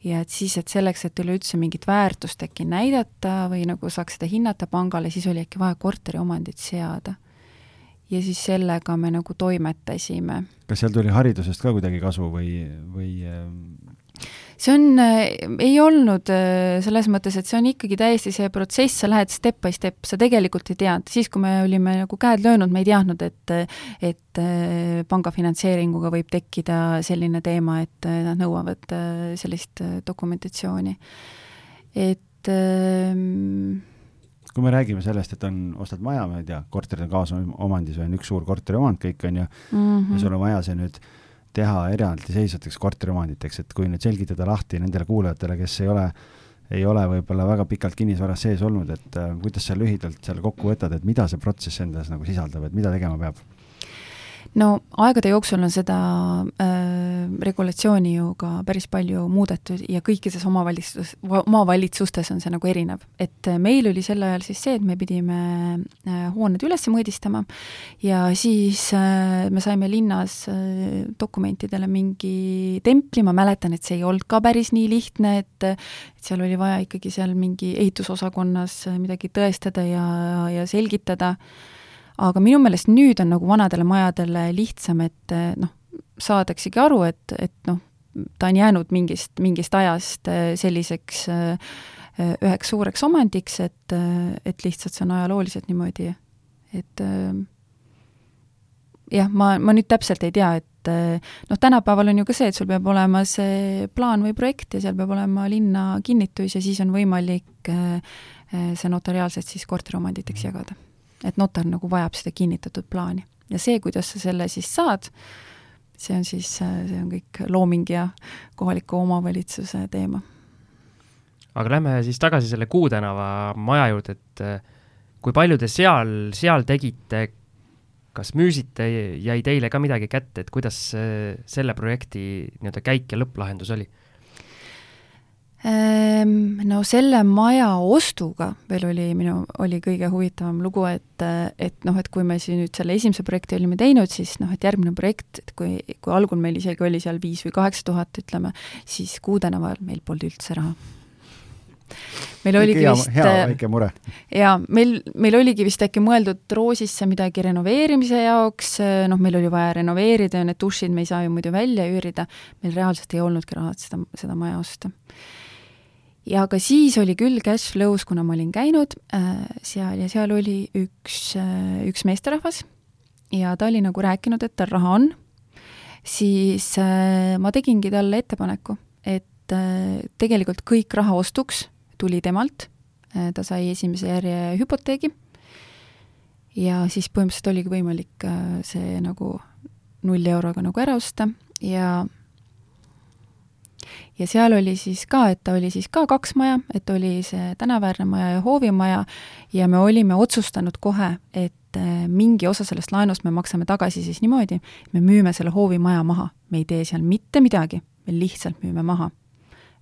S4: ja et siis, et selleks, et üleüldse mingit väärtust äkki näidata või nagu saaks seda hinnata pangale, siis oli äkki vaja korteriomandit seada ja siis sellega me nagu toimetasime.
S3: kas seal tuli haridusest ka kuidagi kasu või, või
S4: see on äh,, ei olnud äh, selles mõttes, et see on ikkagi täiesti see protsess, sa lähed step by step, sa tegelikult ei teadnud, siis kui me olime nagu käed löönud, me ei teadnud, et et äh, panga finantseeringuga võib tekkida selline teema, et äh, nad nõuavad äh, sellist äh, dokumentatsiooni. et äh,
S3: kui me räägime sellest, et on, ostad maja, ma ei tea, korterid on kaasomandis või on üks suur korteriomand kõik, on ju mm, -hmm. ja sul on vaja see nüüd teha eraldiseisvateks korteriomanditeks, et kui nüüd selgitada lahti nendele kuulajatele, kes ei ole, ei ole võib-olla väga pikalt kinnisvaras sees olnud, et äh, kuidas sa lühidalt seal kokku võtad, et mida see protsess endas nagu sisaldab, et mida tegema peab?
S4: No aegade jooksul on seda äh, regulatsiooni ju ka päris palju muudetud ja kõikides omavalitsus, omavalitsustes on see nagu erinev. et äh, meil oli sel ajal siis see, et me pidime äh, hooned üles mõõdistama ja siis äh, me saime linnas äh, dokumentidele mingi templi, ma mäletan, et see ei olnud ka päris nii lihtne, et et seal oli vaja ikkagi seal mingi ehitusosakonnas midagi tõestada ja, ja selgitada aga minu meelest nüüd on nagu vanadele majadele lihtsam, et eh, noh, saadaksegi aru, et, et noh, ta on jäänud mingist, mingist ajast eh, selliseks eh, üheks suureks omandiks, et, et lihtsalt see on ajalooliselt niimoodi, et jah, ma, ma nüüd täpselt ei tea, et noh, tänapäeval on ju ka see, et sul peab olema see plaan või projekt ja seal peab olema linna kinnitus ja siis on võimalik see notariaalselt siis korteriomanditeks jagada et notar nagu vajab seda kinnitatud plaani. ja see, kuidas sa selle siis saad, see on siis, see on kõik looming ja kohaliku omavalitsuse teema.
S2: aga lähme siis tagasi selle Kuu tänava maja juurde, et eh, kui palju te seal, seal tegite, kas müüsite, jäi teile ka midagi kätte, et kuidas selle projekti nii-öelda käik ja lõpplahendus oli?
S4: Ehm, no selle maja ostuga veel oli minu, oli kõige huvitavam lugu, et, et noh, et kui me siin nüüd selle esimese projekti olime teinud, siis noh, et järgmine projekt, et kui, kui algul meil isegi oli seal viis või kaheksa tuhat, ütleme, siis Kuu tänaval meil polnud üldse raha. meil oligi
S3: hea,
S4: vist
S3: hea väike mure.
S4: jaa, meil, meil oligi vist äkki mõeldud Roosisse midagi renoveerimise jaoks, noh, meil oli vaja renoveerida ja need dušid me ei saa ju muidu välja üürida, meil reaalselt ei olnudki raha seda, seda maja osta ja ka siis oli küll cash flow's, kuna ma olin käinud äh, seal ja seal oli üks äh,, üks meesterahvas ja ta oli nagu rääkinud, et tal raha on, siis äh, ma tegingi talle ettepaneku, et äh, tegelikult kõik raha ostuks tuli temalt. Äh,, ta sai esimese järje hüpoteegi. Ja siis põhimõtteliselt oligi võimalik äh, see nagu null euroga nagu ära osta. Ja ja seal oli siis ka, et ta oli siis ka kaks maja, et oli see tänaväärne maja ja hoovimaja ja me olime otsustanud kohe, et äh, mingi osa sellest laenust me maksame tagasi siis niimoodi, me müüme selle hoovimaja maha, me ei tee seal mitte midagi, me lihtsalt müüme maha,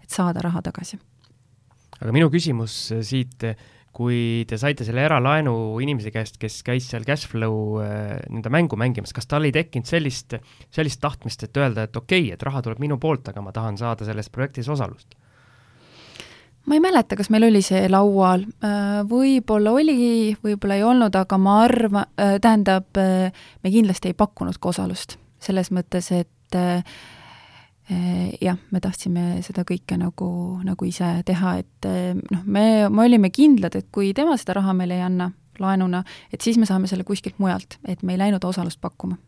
S4: et saada raha tagasi.
S2: aga minu küsimus siit kui te saite selle eralaenu inimese käest, kes käis seal cash flow äh, nii-öelda mängu mängimas, kas tal ei tekkinud sellist, sellist tahtmist, et öelda, et okei okay,, et raha tuleb minu poolt, aga ma tahan saada selles projektis osalust?
S4: ma ei mäleta, kas meil oli see laual, äh, võib-olla oli, võib-olla ei olnud, aga ma arvan, äh, tähendab, me kindlasti ei pakkunud ka osalust. selles mõttes, et Eh, jah, me tahtsime seda kõike nagu, nagu ise teha, et eh, noh, me, me olime kindlad, et kui tema seda raha meile ei anna, laenuna, et siis me saame selle kuskilt mujalt, et me ei läinud osalust pakkuma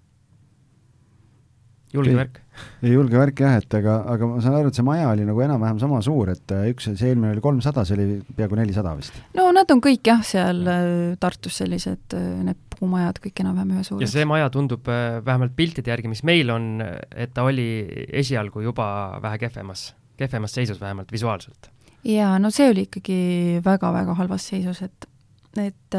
S2: julge värk.
S3: julge värk jah, et aga, aga ma saan aru, et see maja oli nagu enam-vähem sama suur, et äh, üks, see eelmine oli kolmsada, see oli peaaegu nelisada vist?
S4: no nad on kõik jah, seal Tartus sellised, need puumajad kõik enam-vähem ühesuurused.
S2: ja see maja tundub vähemalt piltide järgi, mis meil on, et ta oli esialgu juba vähe kehvemas, kehvemas seisus vähemalt visuaalselt.
S4: jaa, no see oli ikkagi väga-väga halvas seisus, et et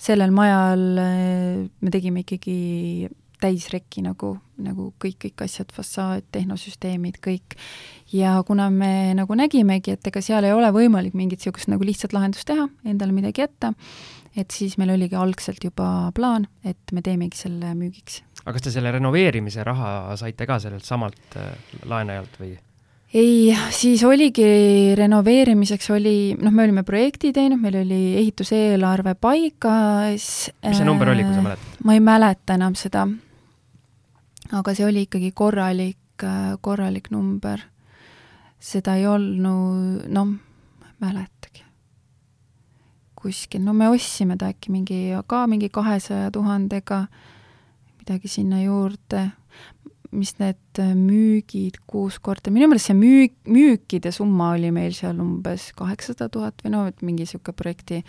S4: sellel majal me tegime ikkagi täisrekki nagu, nagu kõik, kõik asjad, fassaad, tehnosüsteemid, kõik. ja kuna me nagu nägimegi, et ega seal ei ole võimalik mingit niisugust nagu lihtsat lahendust teha, endale midagi jätta, et siis meil oligi algselt juba plaan, et me teemegi selle müügiks.
S2: aga kas te selle renoveerimise raha saite ka sellelt samalt äh, laenajalt või?
S4: ei, siis oligi renoveerimiseks oli, noh, me olime projekti teinud, meil oli ehituseelarve paigas.
S2: mis see number oli, kui sa mäletad?
S4: ma ei mäleta enam seda aga see oli ikkagi korralik, korralik number. seda ei olnud, noh, mäletagi. Kuskil, no me ostsime ta äkki mingi, ka mingi kahesaja tuhandega, midagi sinna juurde, mis need müügid kuus korda, minu meelest see müük, müükide summa oli meil seal umbes kaheksasada tuhat või no et mingi niisugune projekti,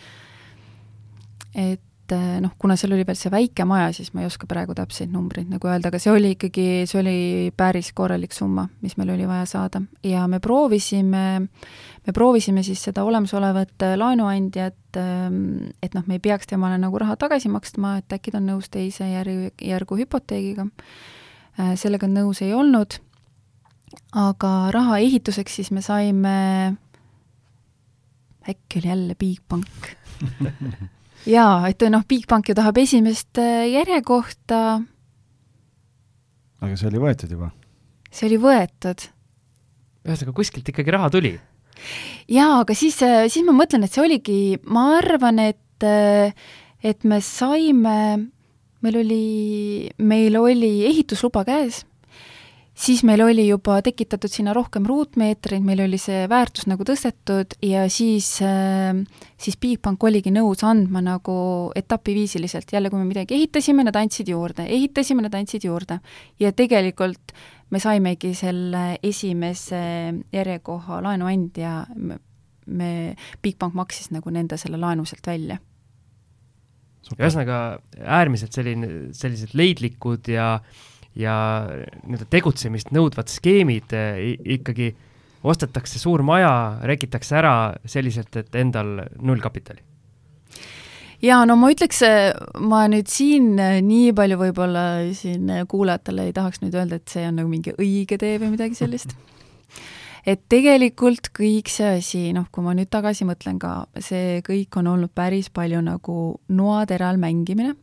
S4: et et eh, noh, kuna seal oli veel see väike maja, siis ma ei oska praegu täpseid numbreid nagu öelda, aga see oli ikkagi, see oli päris korralik summa, mis meil oli vaja saada. Ja me proovisime, me proovisime siis seda olemasolevat eh, laenuandjat, ehm, et noh, me ei peaks temale nagu raha tagasi maksma, et äkki ta on nõus teise järg, järgu hüpoteegiga. Eh, sellega nõus ei olnud, aga raha ehituseks siis me saime, äkki oli jälle Bigbank jaa, et noh, Bigbank ju tahab esimest äh, järjekohta.
S3: aga see oli võetud juba?
S4: see oli võetud.
S2: ühesõnaga, kuskilt ikkagi raha tuli?
S4: jaa, aga siis, äh, siis ma mõtlen, et see oligi, ma arvan, et, äh, et me saime, meil oli, meil oli ehitusluba käes siis meil oli juba tekitatud sinna rohkem ruutmeetreid, meil oli see väärtus nagu tõstetud ja siis, äh, siis Bigbank oligi nõus andma nagu etapiviisiliselt, jälle kui me midagi ehitasime, nad andsid juurde, ehitasime, nad andsid juurde. ja tegelikult me saimegi selle esimese järjekoha laenuandja, me, Bigbank maksis nagu nende selle laenu sealt välja.
S2: Ühesõnaga äärmiselt selline, sellised leidlikud ja äh, ja nii-öelda tegutsemist nõudvad skeemid eh, ikkagi ostetakse suur maja, rekitakse ära selliselt, et endal null kapitali
S4: jaa, no ma ütleks, eh, ma nüüd siin eh, nii palju võib-olla siin kuulajatele ei tahaks nüüd öelda, et see on nagu mingi õige tee või midagi sellist. et tegelikult kõik see asi, noh, kui ma nüüd tagasi mõtlen ka, see kõik on olnud päris palju nagu noateral mängimine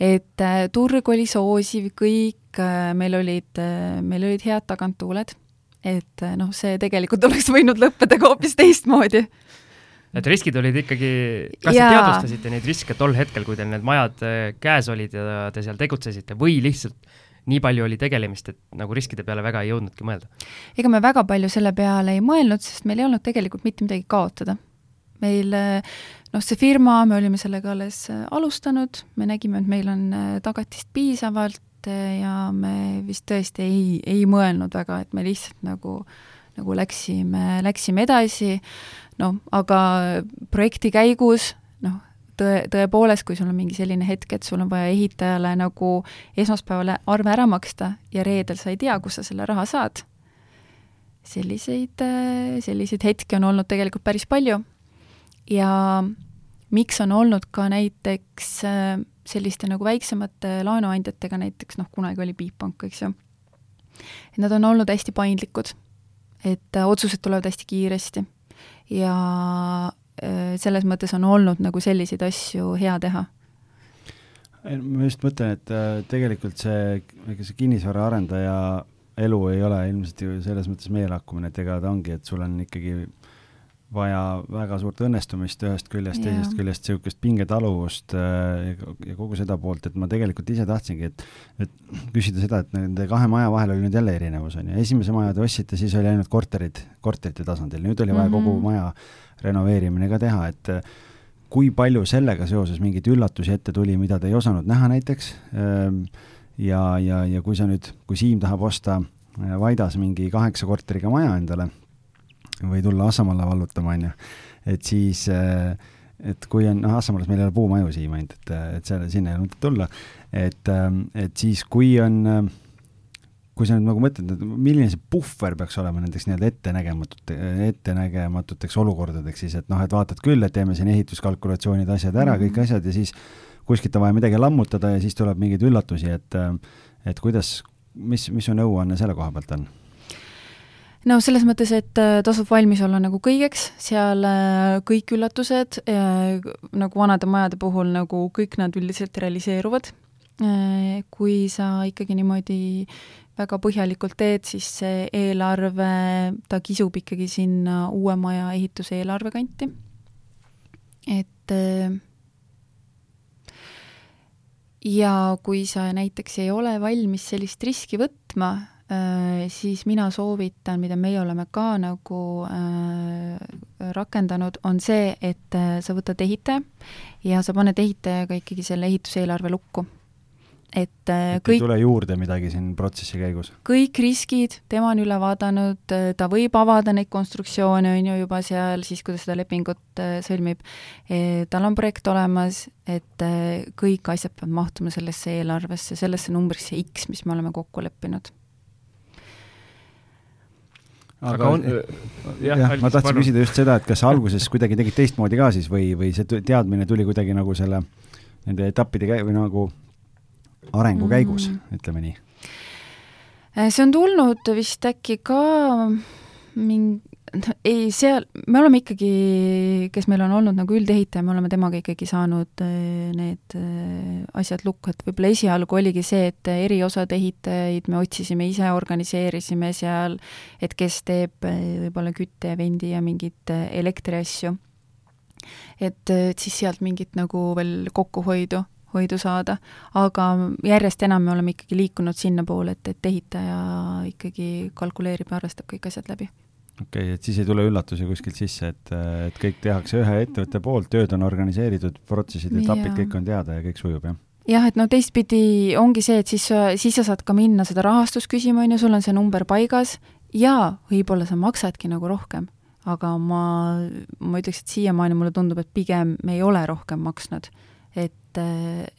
S4: et äh, turg oli soosiv, kõik, äh, meil olid, äh, meil olid head taganttuuled, et noh, see tegelikult oleks võinud lõppeda ka hoopis teistmoodi.
S2: et riskid olid ikkagi, kas ja. te teadvustasite neid riske tol hetkel, kui teil need majad käes olid ja te seal tegutsesite või lihtsalt nii palju oli tegelemist, et nagu riskide peale väga ei jõudnudki mõelda?
S4: ega me väga palju selle peale ei mõelnud, sest meil ei olnud tegelikult mitte midagi kaotada meil noh, see firma, me olime sellega alles äh, alustanud, me nägime, et meil on äh, tagatist piisavalt ja me vist tõesti ei, ei mõelnud väga, et me lihtsalt nagu, nagu läksime, läksime edasi, noh, aga projekti käigus noh, tõe, tõepoolest, kui sul on mingi selline hetk, et sul on vaja ehitajale nagu esmaspäeval arve ära maksta ja reedel sa ei tea, kust sa selle raha saad, selliseid, selliseid hetki on olnud tegelikult päris palju ja miks on olnud ka näiteks äh, selliste nagu väiksemate laenuandjatega, näiteks noh, kunagi oli Bigbank, eks ju, et nad on olnud hästi paindlikud, et äh, otsused tulevad hästi kiiresti. Ja äh, selles mõttes on olnud nagu selliseid asju hea teha.
S3: Ma just mõtlen, et tegelikult see, ega see kinnisvaraarendaja elu ei ole ilmselt ju selles mõttes meelehakkumine, et ega ta ongi, et sul on ikkagi vaja väga suurt õnnestumist ühest küljest, teisest küljest niisugust pingetaluvust äh, ja kogu seda poolt, et ma tegelikult ise tahtsingi, et, et küsida seda, et nende kahe maja vahel oli nüüd jälle erinevus, on ju, esimese maja te ostsite, siis oli ainult korterid, korterite tasandil, nüüd oli vaja mm -hmm. kogu maja renoveerimine ka teha, et kui palju sellega seoses mingeid üllatusi ette tuli, mida te ei osanud näha näiteks? Ähm, ja, ja, ja kui sa nüüd, kui Siim tahab osta äh, Vaidas mingi kaheksa korteriga maja endale või tulla Assamalla vallutama, on ju, et siis äh, et kui on, noh, Assamaalas meil ei ole puumaju Siim ainult, et, et seal, sinna ei ole mõtet tulla, et, ähm, et siis, kui on äh, kui sa nüüd nagu mõtled, et milline see puhver peaks olema nendeks nii-öelda ettenägematute, ettenägematuteks olukordadeks siis, et noh, et vaatad küll, et teeme siin ehituskalkulatsioonid, asjad ära mm, -hmm. kõik asjad ja siis kuskilt on vaja midagi lammutada ja siis tuleb mingeid üllatusi, et et kuidas, mis, mis su nõuanne selle koha pealt on?
S4: No selles mõttes, et äh, tasub valmis olla nagu kõigeks, seal äh, kõik üllatused, äh, nagu vanade majade puhul, nagu kõik nad üldiselt realiseeruvad. Kui sa ikkagi niimoodi väga põhjalikult teed, siis see eelarve, ta kisub ikkagi sinna uue maja ehituse eelarve kanti. et ja kui sa näiteks ei ole valmis sellist riski võtma, siis mina soovitan, mida meie oleme ka nagu äh, rakendanud, on see, et sa võtad ehitaja ja sa paned ehitajaga ikkagi selle ehituseelarve lukku. Et
S3: äh, kõik ei tule juurde midagi siin protsessi käigus?
S4: kõik riskid, tema on üle vaadanud, äh, ta võib avada neid konstruktsioone, on ju, juba seal siis, kui ta seda lepingut äh, sõlmib, tal on projekt olemas, et kõik asjad peavad mahtuma sellesse eelarvesse, sellesse numbrisse X, mis me oleme kokku leppinud
S3: aga on, jah, jah, ma tahtsin küsida just seda, et kas alguses kuidagi tegid teistmoodi ka siis või, või see teadmine tuli kuidagi nagu selle, nende etappide käi- või nagu arengu käigus mm., ütleme nii?
S4: Äh, see on tulnud vist äkki ka mingi ei, seal, me oleme ikkagi, kes meil on olnud nagu üldehitaja, me oleme temaga ikkagi saanud äh, need äh, asjad lukku, et võib-olla esialgu oligi see, et eriosade ehitajaid me otsisime ise, organiseerisime seal, et kes teeb võib-olla kütte ja vendi ja mingeid elektriasju. et, et siis sealt mingit nagu veel kokkuhoidu hoidu saada, aga järjest enam me oleme ikkagi liikunud sinnapoole, et, et ehitaja ikkagi kalkuleerib ja arvestab kõik asjad läbi
S3: okei okay,, et siis ei tule üllatusi kuskilt sisse, et, et kõik tehakse ühe ettevõtte poolt, tööd on organiseeritud, protsessid, etapid, kõik on teada ja kõik sujub, jah?
S4: jah, et no teistpidi ongi see, et siis, siis sa saad ka minna seda rahastust küsima, on ju, sul on see number paigas ja võib-olla sa maksadki nagu rohkem. aga ma, ma ütleks, et siiamaani mulle tundub, et pigem me ei ole rohkem maksnud et,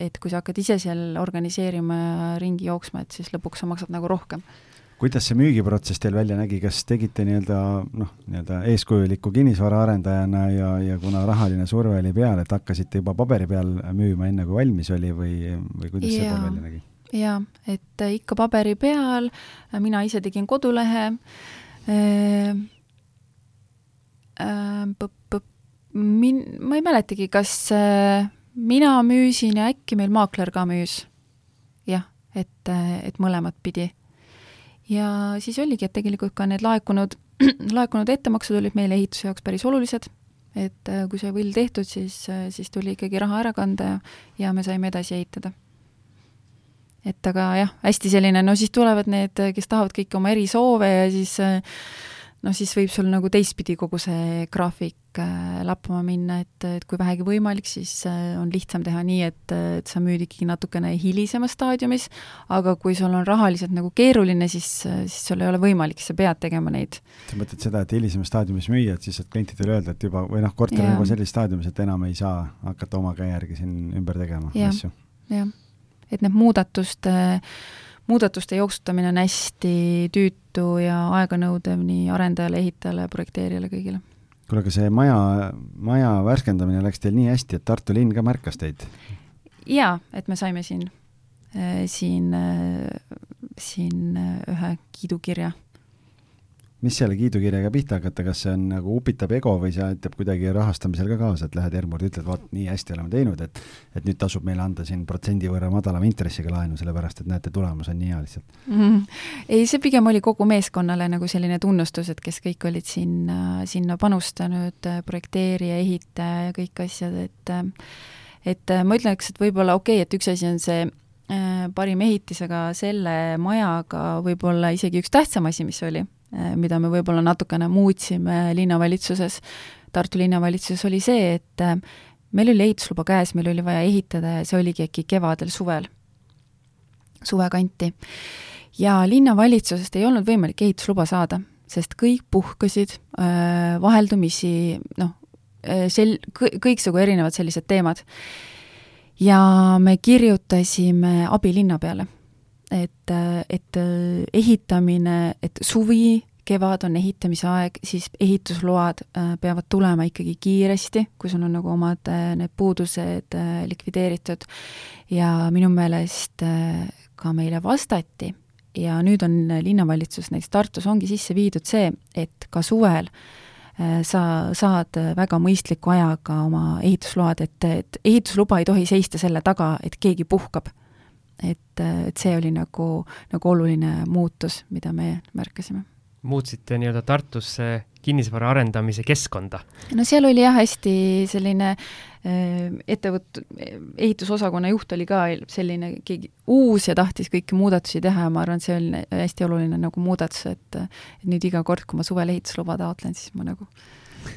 S4: et kui sa hakkad ise seal organiseerima ja ringi jooksma, et siis lõpuks sa maksad nagu rohkem.
S3: Kuidas see müügiprotsess teil välja nägi, kas tegite nii-öelda noh, nii-öelda eeskujuliku kinnisvaraarendajana ja, ja kuna rahaline surve oli peal, et hakkasite juba paberi peal müüma, enne kui valmis oli või, või kuidas ja, see pool välja nägi?
S4: jaa, et ikka paberi peal, mina ise tegin kodulehe äh,, äh, min-, ma ei mäletagi, kas äh, mina müüsin ja äkki meil maakler ka müüs. jah, et, et mõlemat pidi. Ja siis oligi, et tegelikult ka need laekunud, laekunud ettemaksud olid meile ehituse jaoks päris olulised, et äh, kui sai võll tehtud, siis, äh, siis tuli ikkagi raha ära kanda ja, ja me saime edasi ehitada. Et aga jah, hästi selline, no siis tulevad need, kes tahavad kõiki oma erisoove ja siis noh, siis võib sul nagu teistpidi kogu see graafik äh, lappama minna, et, et kui vähegi võimalik, siis äh, on lihtsam teha nii, et, et sa müüd ikkagi natukene hilisemas staadiumis, aga kui sul on rahaliselt nagu keeruline, siis, siis sul ei ole võimalik, sa pead tegema neid.
S3: sa mõtled seda, et hilisemas staadiumis müüa, et siis saad klientidele öelda, et juba, või noh, korter on juba sellises staadiumis, et enam ei saa hakata oma käe järgi siin ümber tegema asju.
S4: jah, et need muudatuste äh, muudatuste jooksutamine on hästi tüütu ja aeganõudev nii arendajale, ehitajale, projekteerijale, kõigile.
S3: Kuule, aga see maja, maja värskendamine läks teil nii hästi, et Tartu linn ka märkas teid?
S4: jaa, et me saime siin, äh, siin, äh, siin äh, ühe kiidukirja
S3: mis selle kiidukirjaga pihta hakata, kas see on nagu upitab ego või see aitab kuidagi rahastamisel ka kaasa, et lähed Ermurdi, ütled, vot nii hästi oleme teinud, et et nüüd tasub meile anda siin protsendi võrra madalama intressiga laenu, sellepärast et näete, tulemus on nii hea lihtsalt
S4: mm.? ei, see pigem oli kogu meeskonnale nagu selline tunnustus, et kes kõik olid sinna, sinna panustanud, projekteerija, ehitaja ja kõik asjad, et et ma ütleks, et võib-olla okei okay,, et üks asi on see äh, parim ehitis, aga selle majaga võib-olla isegi üks tähtsam asi, mis oli mida me võib-olla natukene muutsime linnavalitsuses, Tartu linnavalitsuses, oli see, et äh, meil oli ehitusluba käes, meil oli vaja ehitada ja see oligi äkki kevadel-suvel, suvekanti. ja linnavalitsusest ei olnud võimalik ehitusluba saada, sest kõik puhkasid äh, vaheldumisi, noh, sel-, kõiksugu erinevad sellised teemad. ja me kirjutasime abilinnapeale, et, et ehitamine, et suvi kevad on ehitamise aeg, siis ehitusload äh, peavad tulema ikkagi kiiresti, kui sul on nagu omad äh, need puudused äh, likvideeritud. ja minu meelest ka meile vastati ja nüüd on linnavalitsus, näiteks Tartus ongi sisse viidud see, et ka suvel sa saad väga mõistliku ajaga oma ehitusload, et, et ehitusluba ei tohi seista selle taga, et keegi puhkab. Et, et see oli nagu, nagu oluline muutus, mida me märkasime
S2: muutsite nii-öelda Tartusse kinnisvara arendamise keskkonda?
S4: no seal oli jah, hästi selline äh, ettevõt-, ehitusosakonna juht oli ka selline keegi uus ja tahtis kõiki muudatusi teha ja ma arvan, et see on hästi oluline nagu muudatus, et et nüüd iga kord, kui ma suvel ehitusluba taotlen, siis ma nagu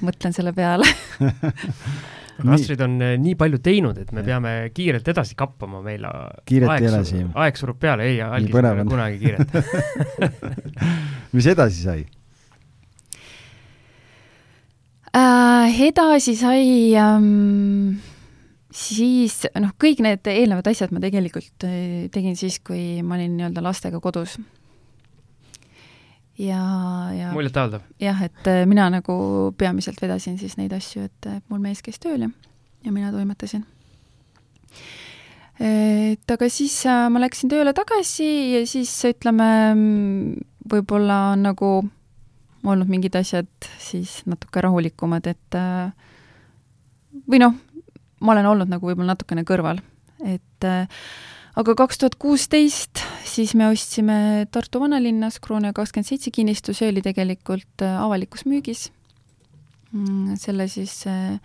S4: mõtlen selle peale
S2: aga Astrid on eh, nii palju teinud, et me peame kiirelt edasi kappama, meil
S3: kiiret ei ole siin.
S2: aeg surub peale, ei, algis ei ole kunagi kiiret
S3: mis edasi sai?
S4: Äh,? edasi sai ähm, siis noh, kõik need eelnevad asjad ma tegelikult äh, tegin siis, kui ma olin nii-öelda lastega kodus ja, ja
S2: muljetavaldav.
S4: jah, et äh, mina nagu peamiselt vedasin siis neid asju, et mul mees käis tööl ja, ja mina toimetasin. et aga siis äh, ma läksin tööle tagasi ja siis ütleme, võib-olla on nagu olnud mingid asjad siis natuke rahulikumad, et äh, või noh, ma olen olnud nagu võib-olla natukene kõrval, et äh, aga kaks tuhat kuusteist siis me ostsime Tartu vanalinnas Kroonia kakskümmend seitse kinnistu, see oli tegelikult äh, avalikus müügis. Mm, selle siis äh,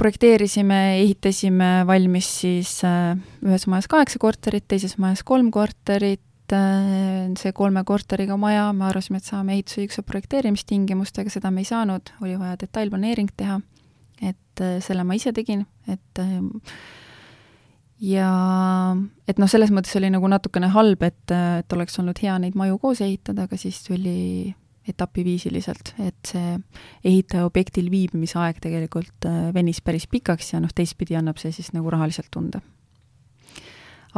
S4: projekteerisime, ehitasime valmis siis äh, ühes majas kaheksa korterit, teises majas kolm korterit, see kolme korteriga maja, me arvasime, et saame ehitusõiguse projekteerimistingimustega, seda me ei saanud, oli vaja detailplaneering teha. et selle ma ise tegin, et ja et noh, selles mõttes oli nagu natukene halb, et, et oleks olnud hea neid maju koos ehitada, aga siis tuli etapiviisiliselt, et see ehitaja objektil viibimise aeg tegelikult äh, venis päris pikaks ja noh, teistpidi annab see siis nagu rahaliselt tunda.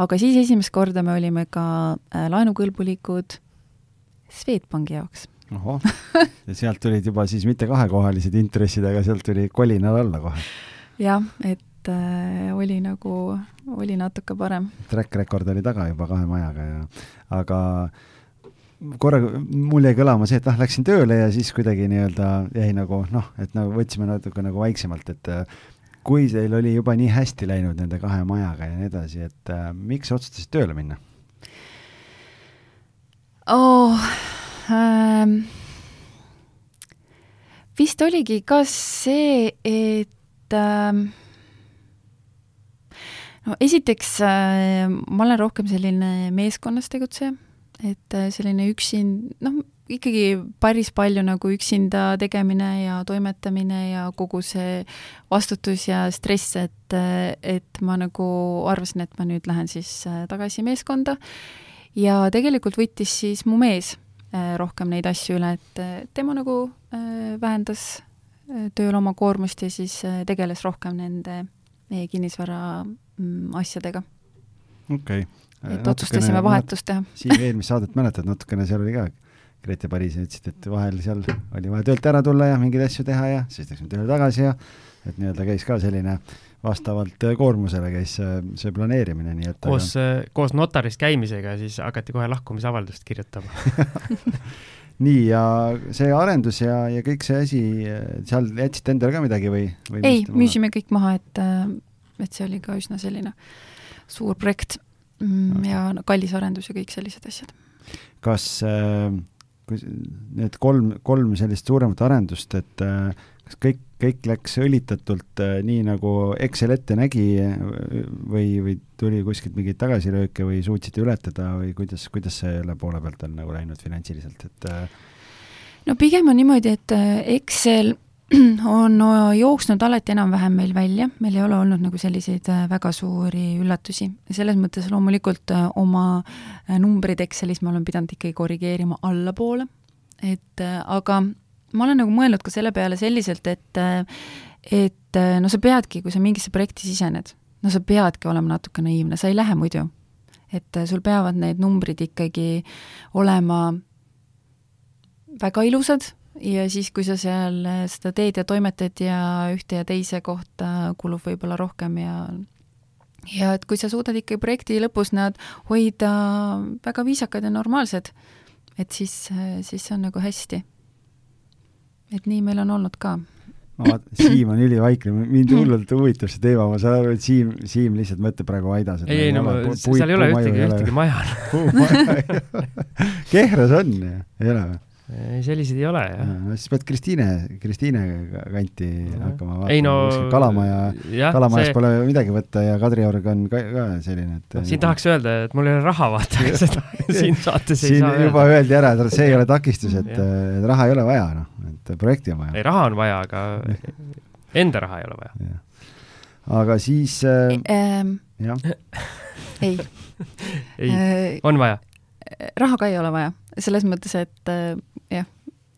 S4: aga siis esimest korda me olime ka äh, laenukõlbulikud Swedbanki jaoks.
S3: ohoh, ja sealt tulid juba siis mitte kahekohalised intressid, aga sealt tuli kolinal alla kohe.
S4: jah, et et äh, oli nagu, oli natuke parem.
S3: Track record oli taga juba kahe majaga ja, aga korra mul jäi kõlama see, et ah, läksin tööle ja siis kuidagi nii-öelda jäi nagu noh, et nagu võtsime natuke nagu vaiksemalt, et äh, kui teil oli juba nii hästi läinud nende kahe majaga ja nii edasi, et äh, miks otsustasid tööle minna
S4: oh,? Ähm, vist oligi ka see, et ähm, no esiteks äh, ma olen rohkem selline meeskonnas tegutseja, et äh, selline üksin-, noh, ikkagi päris palju nagu üksinda tegemine ja toimetamine ja kogu see vastutus ja stress, et, äh, et ma nagu arvasin, et ma nüüd lähen siis äh, tagasi meeskonda. Ja tegelikult võttis siis mu mees äh, rohkem neid asju üle, et tema nagu äh, vähendas äh, tööl oma koormust ja siis tegeles rohkem nende meie kinnisvara asjadega.
S3: okei okay..
S4: et otsustasime vahetust teha.
S3: Siim, eelmist saadet mäletad, natukene seal oli ka Grete Paris ja ütlesid, et vahel seal oli vaja töölt ära tulla ja mingeid asju teha ja siis läksime tööle tagasi ja et nii-öelda käis ka selline vastavalt koormusele käis see planeerimine, nii et
S2: koos aga..., koos notaris käimisega siis hakati kohe lahkumisavaldust kirjutama
S3: nii, ja see arendus ja, ja kõik see asi, seal jätsite endale ka midagi või, või?
S4: ei, müüsime kõik maha, et, et see oli ka üsna selline suur projekt. Mm, ja kallis arendus ja kõik sellised asjad.
S3: kas äh, kui need kolm, kolm sellist suuremat arendust, et äh, kas kõik, kõik läks õlitatult äh, nii, nagu Excel ette nägi või, või tuli kuskilt mingeid tagasilööke või suutsite ületada või kuidas, kuidas selle poole pealt on nagu läinud finantsiliselt, et
S4: no pigem on niimoodi, et Excel on jooksnud alati enam-vähem meil välja, meil ei ole olnud nagu selliseid äh, väga suuri üllatusi. selles mõttes loomulikult äh, oma äh, numbrid Excelis ma olen pidanud ikkagi korrigeerima allapoole, et aga ma olen nagu mõelnud ka selle peale selliselt, et et no sa peadki, kui sa mingisse projekti sisened, no sa peadki olema natuke naiivne, sa ei lähe muidu. et sul peavad need numbrid ikkagi olema väga ilusad ja siis, kui sa seal eh, seda teed ja toimetad ja ühte ja teise kohta kulub võib-olla rohkem ja ja et kui sa suudad ikkagi projekti lõpus nad hoida väga viisakad ja normaalsed, et siis, eh, siis see on nagu hästi. et nii meil on olnud ka
S3: ma vaatan, Siim on ülivaikne, mind hullult huvitab see teema, ma saan aru, et Siim, Siim lihtsalt mõtleb praegu Aidas.
S2: ei, ei no seal ei ole ühtegi, ühtegi maja.
S3: Kehras on ju, ei ole või?
S2: Ei, selliseid ei ole, jah.
S3: no siis pead Kristiine, Kristiine kanti no. hakkama
S2: vaatama. ei no
S3: Kalamaja, Kalamajas see... pole midagi võtta ja Kadriorg on ka, ka selline, et
S2: no, siin tahaks öelda, et mul ei ole raha, vaata, seda siin saates ei
S3: siin
S2: saa
S3: juba öelda. öeldi ära, et see ei ole takistus, et, et raha ei ole vaja, noh, et projekti on vaja.
S2: ei, raha on vaja, aga enda raha ei ole vaja.
S3: aga siis äh,
S4: ähm, jah. ei.
S2: ei, on vaja
S4: raha ka ei ole vaja, selles mõttes, et äh, jah,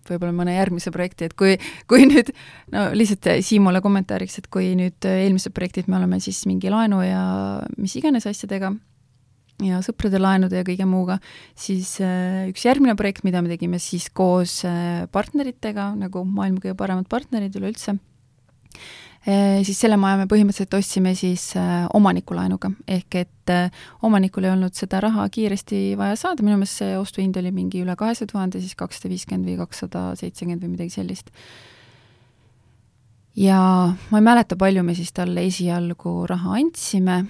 S4: võib-olla mõne järgmise projekti, et kui, kui nüüd, no lihtsalt Siimule kommentaariks, et kui nüüd eelmised projektid me oleme siis mingi laenu ja mis iganes asjadega ja sõprade laenude ja kõige muuga, siis äh, üks järgmine projekt, mida me tegime siis koos äh, partneritega, nagu maailma kõige paremad partnerid üleüldse, siis selle maja me põhimõtteliselt ostsime siis eh, omanikulaenuga, ehk et eh, omanikul ei olnud seda raha kiiresti vaja saada, minu meelest see ostuhind oli mingi üle kahesaja tuhande, siis kakssada viiskümmend või kakssada seitsekümmend või midagi sellist. ja ma ei mäleta, palju me siis talle esialgu raha andsime,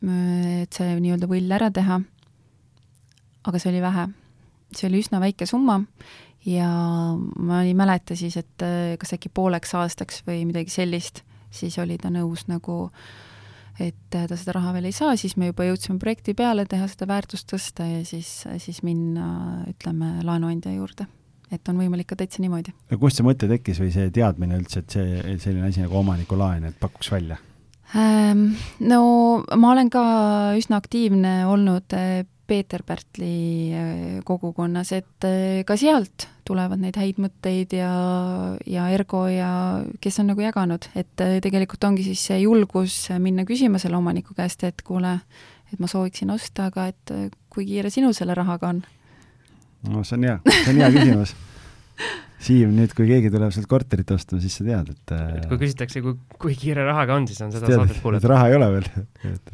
S4: et see nii-öelda võll ära teha, aga see oli vähe. see oli üsna väike summa ja ma ei mäleta siis, et äh, kas äkki pooleks aastaks või midagi sellist, siis oli ta nõus nagu et äh, ta seda raha veel ei saa, siis me juba jõudsime projekti peale, teha seda väärtust tõsta ja siis, siis minna, ütleme, laenuandja juurde. et on võimalik ka täitsa niimoodi.
S3: no kust see mõte tekkis või see teadmine üldse, et see, selline asi nagu omanikulaen, et pakuks välja?
S4: Ähm, no ma olen ka üsna aktiivne olnud äh, Peeter Pärtli äh, kogukonnas, et äh, ka sealt tulevad neid häid mõtteid ja, ja Ergo ja kes on nagu jaganud, et äh, tegelikult ongi siis see julgus minna küsima selle omaniku käest, et kuule, et ma sooviksin osta, aga et kui kiire sinu selle rahaga on?
S3: no see on hea, see on hea küsimus Siim, nüüd kui keegi tuleb sealt korterit ostma, siis sa tead, et
S2: et kui küsitakse, kui, kui kiire rahaga on, siis on seda tead, saadet kuulata.
S3: raha ei ole veel et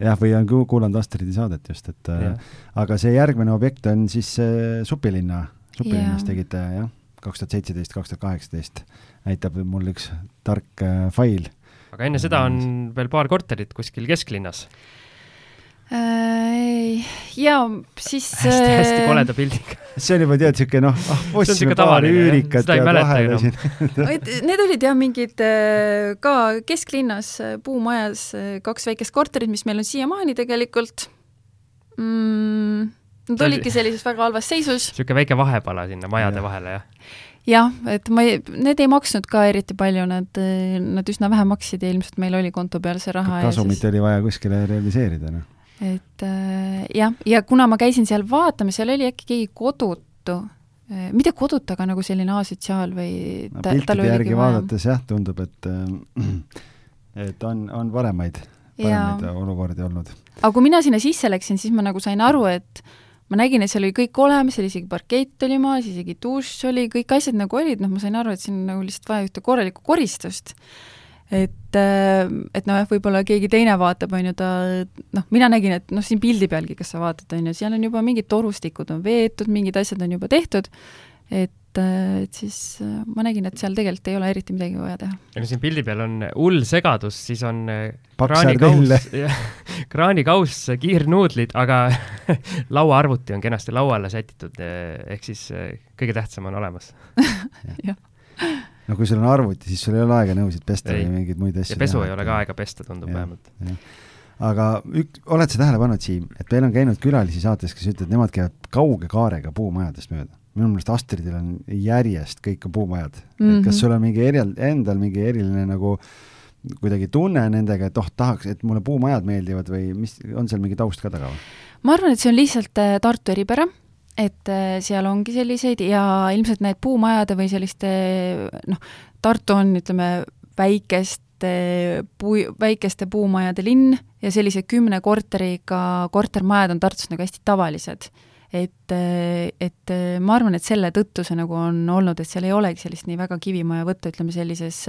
S3: jah, või on kuulanud Astridi saadet just, et äh, ja. aga see järgmine objekt on siis äh, Supilinna, Supilinnas tegite jah, kaks tuhat seitseteist, kaks tuhat kaheksateist, näitab mul üks tark äh, fail.
S2: aga enne seda on veel paar korterit kuskil kesklinnas
S4: ja siis
S2: hästi-hästi äh, koleda pildiga.
S3: see on juba tead siuke noh, ah ostsime paar üürikat
S2: ja vahele siin
S4: Need olid jah mingid äh, ka kesklinnas puumajas kaks väikest korterit, mis meil on siiamaani tegelikult mm,. Nad olidki sellises väga halvas seisus.
S2: niisugune väike vahepala sinna majade ja. vahele, jah?
S4: jah, et ma ei, need ei maksnud ka eriti palju, nad, nad üsna vähe maksid ja ilmselt meil oli konto peal see raha.
S3: kasumit
S4: siis...
S3: oli vaja kuskile realiseerida, noh
S4: et äh, jah, ja kuna ma käisin seal vaatamas, seal oli äkki keegi kodutu äh,, mitte kodutu, aga nagu selline asotsiaal või
S3: no, piltide järgi vaadates jah, tundub, et äh, et on, on paremaid, paremaid ja. olukordi olnud.
S4: aga kui mina sinna sisse läksin, siis ma nagu sain aru, et ma nägin, et seal oli kõik olemas, seal isegi parkett oli maas, isegi dušš oli, kõik asjad nagu olid, noh, ma sain aru, et siin nagu lihtsalt vaja ühte korralikku koristust et, äh, et nojah, võib-olla keegi teine vaatab, on ju, ta noh, mina nägin, et noh, siin pildi pealgi, kas sa vaatad, on ju, seal on juba mingid torustikud on veetud, mingid asjad on juba tehtud, et, äh, et siis äh, ma nägin, et seal tegelikult ei ole eriti midagi vaja teha.
S2: ja no siin pildi peal on hull segadus, siis on kraanikauss, kraanikauss, kiirnuudlid, aga lauaarvuti on kenasti lauale sätitud, ehk siis kõige tähtsam on olemas.
S4: Jah
S3: no kui sul on arvuti, siis sul ei ole aega nõusid pesta ei. või mingeid muid asju
S2: ja pesu teha, ei ole ka aega pesta, tundub ja, vähemalt.
S3: aga ük-, oled sa tähele pannud, Siim, et meil on käinud külalisi saates, kes ütlevad, nemad käivad kauge kaarega puumajadest mööda? minu meelest Astridil on järjest kõik on puumajad mm.
S4: Mhm.
S3: -hmm. et kas sul on mingi erial-, endal mingi eriline nagu kuidagi tunne nendega, et oh, tahaks, et mulle puumajad meeldivad või mis, on seal mingi taust ka taga või?
S4: ma arvan, et see on lihtsalt äh, Tartu eripära, et äh, seal ongi selliseid ja ilmselt need puumajade või selliste noh, Tartu on, ütleme, väikeste puu, väikeste puumajade linn ja sellised kümne korteriga kortermajad on Tartus nagu hästi tavalised. et, et ma arvan, et selle tõttu see nagu on olnud, et seal ei olegi sellist nii väga kivimaja võtta, ütleme sellises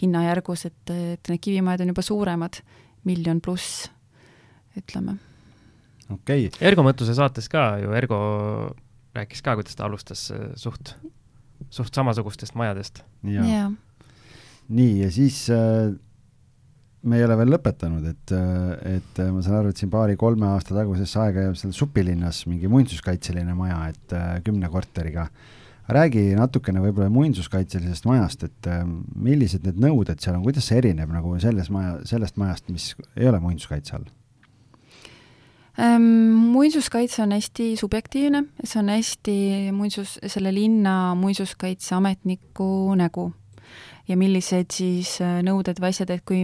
S4: hinnajärgus, et, et need kivimajad on juba suuremad, miljon pluss, ütleme
S3: okei okay..
S2: Ergo Mõttuse saates ka ju Ergo rääkis ka, kuidas ta alustas äh, suht, suht samasugustest majadest.
S3: jaa ja. nii, ja siis äh, me ei ole veel lõpetanud, et, äh, et äh, ma saan aru, et siin paari-kolme aasta tagusesse aega jääb seal supilinnas mingi muinsuskaitseline maja, et kümne korteriga. räägi natukene võib-olla muinsuskaitselisest majast, et millised need nõuded seal on, kuidas see erineb nagu selles maja, sellest majast, mis ei ole muinsuskaitse all?
S4: Ehm, muinsuskaitse on hästi subjektiivne, see on hästi muinsus, selle linna muinsuskaitseametniku nägu. ja millised siis äh, nõuded või asjad, et kui,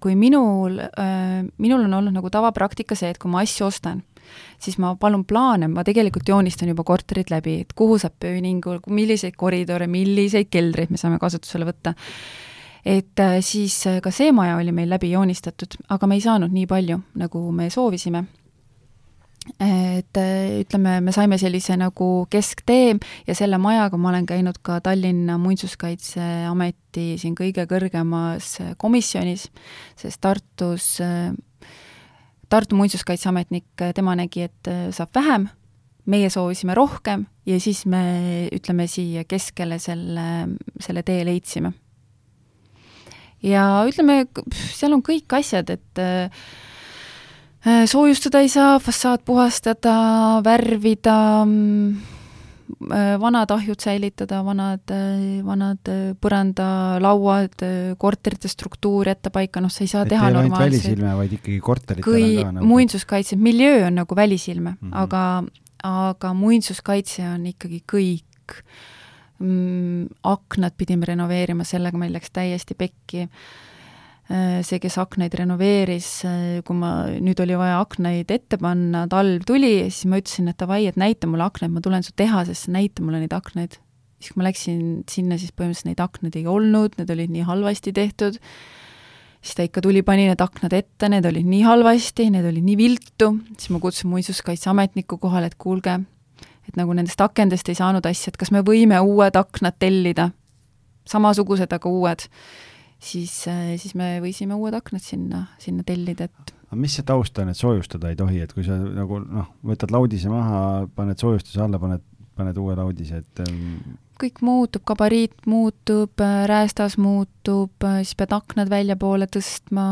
S4: kui minul, äh, minul on olnud nagu tavapraktika see, et kui ma asju ostan, siis ma palun plaane, ma tegelikult joonistan juba korterit läbi, et kuhu saab pööningu, milliseid koridore, milliseid keldreid me saame kasutusele võtta et äh, siis ka see maja oli meil läbi joonistatud, aga me ei saanud nii palju, nagu me soovisime et ütleme, me saime sellise nagu kesktee ja selle majaga ma olen käinud ka Tallinna Muinsuskaitseameti siin kõige kõrgemas komisjonis, sest Tartus, Tartu muinsuskaitseametnik, tema nägi, et saab vähem, meie soovisime rohkem ja siis me, ütleme, siia keskele selle, selle tee leidsime. ja ütleme, seal on kõik asjad, et Äh, soojustada ei saa, fassaad puhastada, värvida, mm, äh, vanad ahjud säilitada, vanad, äh, vanad põrandalauad, korterite struktuur jätta paika, noh, sa ei saa
S3: et
S4: teha normaalselt.
S3: välisilme, vaid ikkagi korteritel
S4: kui nagu muinsuskaitse, miljöö on nagu välisilme mm, -hmm. aga, aga muinsuskaitse on ikkagi kõik mm,. aknad pidime renoveerima, sellega meil läks täiesti pekki Äh, see, kes aknaid renoveeris, äh, kui ma, nüüd oli vaja aknaid ette panna, talv tuli, siis ma ütlesin, et davai, et näita mulle aknaid, ma tulen su tehasesse, näita mulle neid aknaid. siis kui ma läksin sinna, siis põhimõtteliselt neid aknaid ei olnud, need olid nii halvasti tehtud, siis ta ikka tuli, pani need aknad ette, need olid nii halvasti, need olid nii viltu, siis ma kutsusin muinsuskaitseametniku kohale, et kuulge, et nagu nendest akendest ei saanud asja, et kas me võime uued aknad tellida, samasugused, aga uued siis, äh, siis me võisime uued aknad sinna, sinna tellida, et
S3: aga mis see taust on, et soojustada ei tohi, et kui sa nagu noh, võtad laudise maha, paned soojustuse alla, paned, paned uue laudise, et ähm,
S4: kõik muutub, gabariit muutub, äh, räästas muutub, äh, siis pead aknad väljapoole tõstma,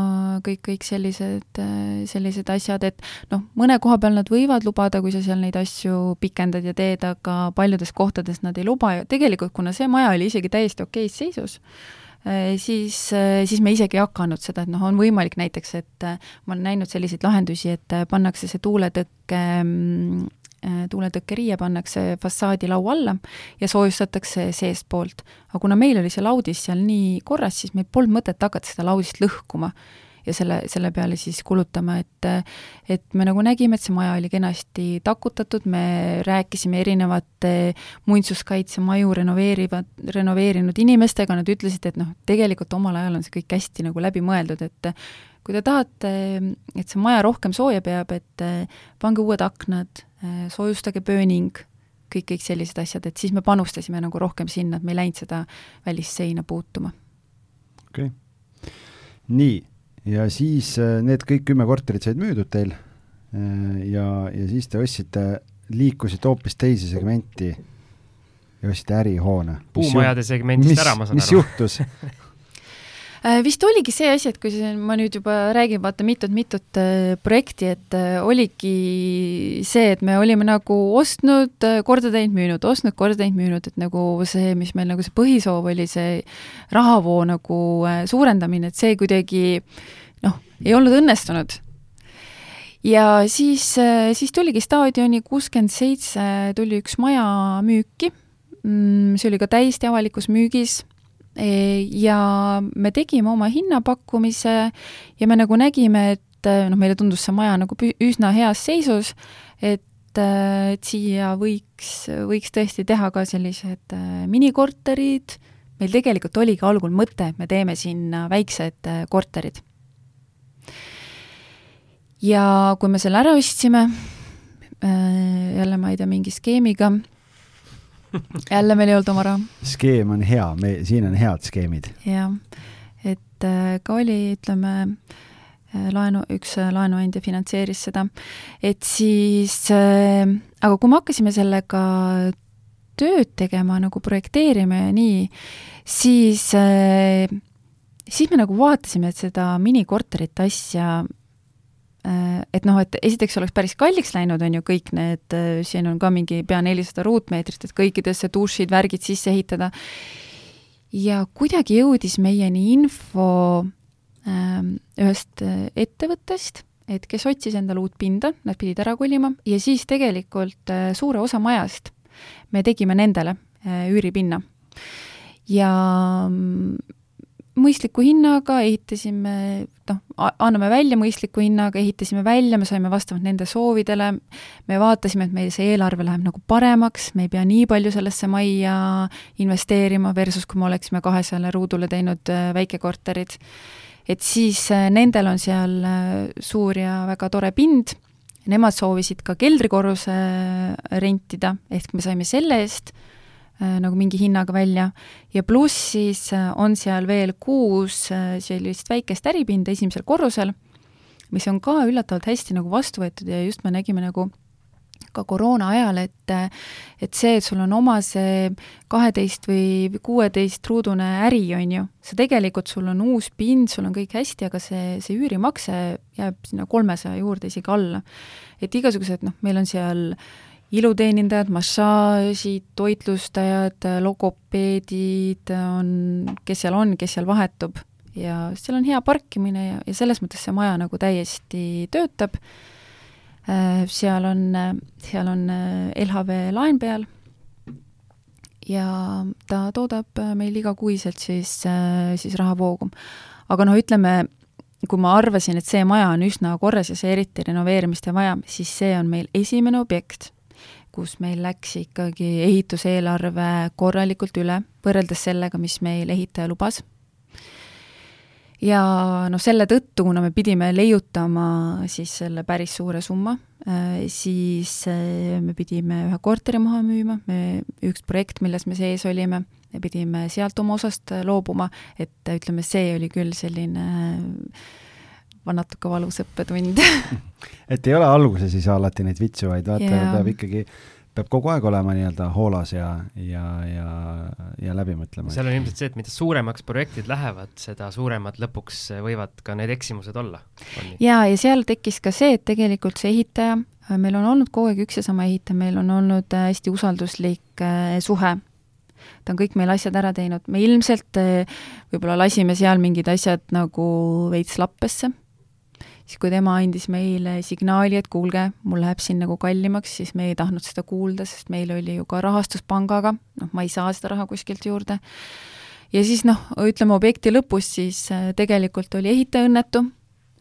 S4: kõik, kõik sellised, sellised asjad, et noh, mõne koha peal nad võivad lubada, kui sa seal neid asju pikendad ja teed, aga paljudes kohtades nad ei luba ja tegelikult, kuna see maja oli isegi täiesti okeis seisus, siis, äh, siis me isegi ei hakanud seda, et noh, on võimalik näiteks, et äh, ma olen näinud selliseid lahendusi, et pannakse see tuuletõkke mm, tuuletõkkeriie pannakse fassaadilaua alla ja soojustatakse seestpoolt. aga kuna meil oli see laudis seal nii korras, siis meil polnud mõtet hakata seda laudist lõhkuma ja selle, selle peale siis kulutama, et et me nagu nägime, et see maja oli kenasti takutatud, me rääkisime erinevate muinsuskaitsemaju renoveerivad, renoveerinud inimestega, nad ütlesid, et noh, tegelikult omal ajal on see kõik hästi nagu läbi mõeldud, et kui te tahate, et see maja rohkem sooja peab, et pange uued aknad, soojustage pööning, kõik, kõik sellised asjad, et siis me panustasime nagu rohkem sinna, et me ei läinud seda välisseina puutuma.
S3: okei okay., nii ja siis äh, need kõik kümme korterit said müüdud teil äh, ja, ja siis te ostsite, liikusite hoopis teise segmenti ja ostsite ärihoone.
S2: puumajade segmentist ära, ma saan
S3: mis aru. mis juhtus
S4: vist oligi see asi, et kui ma nüüd juba räägin vaata mitut-mitut äh, projekti, et äh, oligi see, et me olime nagu ostnud, korda teinud, müünud, ostnud, korda teinud, müünud, et nagu see, mis meil nagu see põhisoov oli, see rahavoo nagu suurendamine, et see kuidagi noh, ei olnud õnnestunud. Ja siis, siis tuligi staadioni kuuskümmend seitse, tuli üks maja müüki, mm, see oli ka täiesti avalikus müügis ja me tegime oma hinnapakkumise ja me nagu nägime, et noh, meile tundus see maja nagu üsna heas seisus, et et siia võiks, võiks tõesti teha ka sellised minikorterid, meil tegelikult oligi algul mõte, et me teeme sinna väiksed korterid. Ja kui me selle ära ostsime, jälle ma ei tea, mingi skeemiga, jälle meil ei olnud oma raha.
S3: skeem on hea, me, siin on head skeemid.
S4: jah, et äh, ka oli, ütleme, äh, laenu, üks laenuandja finantseeris seda, et siis äh,, aga kui me hakkasime sellega tööd tegema, nagu projekteerima ja nii, siis äh, siis me nagu vaatasime, et seda minikorterite asja Äh, et noh, et esiteks oleks päris kalliks läinud, on ju, kõik need, äh, siin on ka mingi pea nelisada ruutmeetrit, et kõikidesse dušid, värgid sisse ehitada, ja kuidagi jõudis meieni info ähm, ühest äh, ettevõttest, et kes otsis endale uut pinda, nad pidid ära kolima, ja siis tegelikult äh, suure osa majast me tegime nendele äh, üüripinna. ja mm, mõistliku hinnaga, ehitasime, noh, anname välja mõistliku hinnaga, ehitasime välja, me saime vastavalt nende soovidele, me vaatasime, et meil see eelarve läheb nagu paremaks, me ei pea nii palju sellesse majja investeerima, versus kui me oleksime kahesajale ruudule teinud äh, väikekorterid. et siis äh, nendel on seal äh, suur ja väga tore pind, nemad soovisid ka keldrikorruse rentida, ehk me saime selle eest nagu mingi hinnaga välja ja pluss siis äh, on seal veel kuus äh, sellist väikest äripinda esimesel korrusel, mis on ka üllatavalt hästi nagu vastu võetud ja just me nägime nagu ka koroona ajal, et et see, et sul on oma see kaheteist või kuueteist ruudune äri, on ju, see tegelikult, sul on uus pind, sul on kõik hästi, aga see, see üürimakse jääb sinna kolmesaja juurde, isegi alla. et igasugused, noh, meil on seal äh, iluteenindajad, massaažid, toitlustajad, logopeedid on, kes seal on, kes seal vahetub ja seal on hea parkimine ja, ja selles mõttes see maja nagu täiesti töötab. Äh, seal on, seal on äh, LHV laen peal ja ta toodab meil igakuiselt siis, äh, siis rahavoogu. aga noh, ütleme, kui ma arvasin, et see maja on üsna korras ja see eriti renoveerimist ei vaja, siis see on meil esimene objekt kus meil läks ikkagi ehituseelarve korralikult üle, võrreldes sellega, mis meil ehitaja lubas. ja noh, selle tõttu, kuna me pidime leiutama siis selle päris suure summa, äh, siis äh, me pidime ühe korteri maha müüma, me, üks projekt, milles me sees olime, me pidime sealt oma osast loobuma, et ütleme, see oli küll selline juba natuke valus õppetund
S3: et ei ole alguses ei saa alati neid vitsu, vaid vaata yeah., peab ikkagi, peab kogu aeg olema nii-öelda hoolas ja, ja, ja, ja läbi mõtlema.
S2: seal on ilmselt see, et mida suuremaks projektid lähevad, seda suuremad lõpuks võivad ka need eksimused olla.
S4: jaa, ja seal tekkis ka see, et tegelikult see ehitaja, meil on olnud kogu aeg üks ja sama ehitaja, meil on olnud äh, hästi usalduslik äh, suhe ta on kõik meil asjad ära teinud, me ilmselt äh, võib-olla lasime seal mingid asjad nagu veits lappesse siis kui tema andis meile signaali, et kuulge, mul läheb siin nagu kallimaks, siis me ei tahtnud seda kuulda, sest meil oli ju ka rahastus pangaga, noh, ma ei saa seda raha kuskilt juurde. ja siis noh, ütleme objekti lõpus siis äh, tegelikult oli ehitaja õnnetu,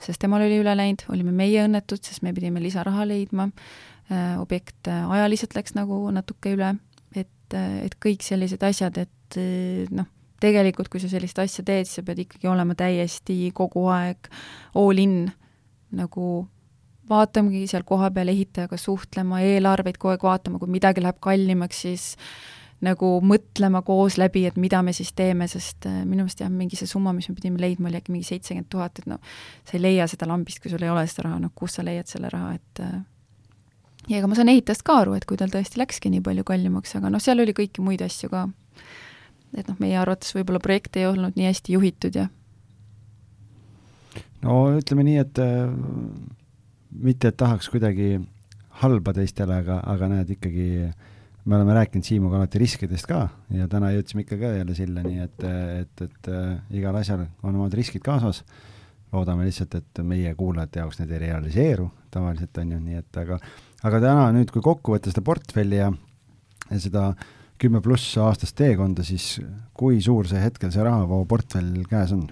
S4: sest temal oli üle läinud, olime meie õnnetud, sest me pidime lisaraha leidma, äh, objekt äh, ajaliselt läks nagu natuke üle, et, et kõik sellised asjad, et noh, tegelikult kui sa sellist asja teed, sa pead ikkagi olema täiesti kogu aeg all in nagu vaatamegi seal kohapeal ehitajaga suhtlema, eelarveid kogu aeg vaatama, kui midagi läheb kallimaks, siis nagu mõtlema koos läbi, et mida me siis teeme, sest äh, minu meelest jah, mingi see summa, mis me pidime leidma, oli äkki mingi seitsekümmend tuhat, et noh, sa ei leia seda lambist, kui sul ei ole seda raha, noh kust sa leiad selle raha, et äh, ja ega ma saan ehitajast ka aru, et kui tal tõesti läkski nii palju kallimaks, aga noh, seal oli kõiki muid asju ka. et noh, meie arvates võib-olla projekt ei olnud nii hästi juhitud ja
S3: no ütleme nii, et äh, mitte, et tahaks kuidagi halba teistele, aga, aga näed ikkagi, me oleme rääkinud Siimuga alati riskidest ka ja täna jõudsime ikka ka jälle sillani, et, et, et äh, igal asjal on omad riskid kaasas. loodame lihtsalt, et meie kuulajate jaoks need ei realiseeru tavaliselt, on ju, nii et aga aga täna nüüd, kui kokku võtta seda portfelli ja, ja seda kümme pluss aastast teekonda, siis kui suur see hetkel see rahavoo portfell käes on?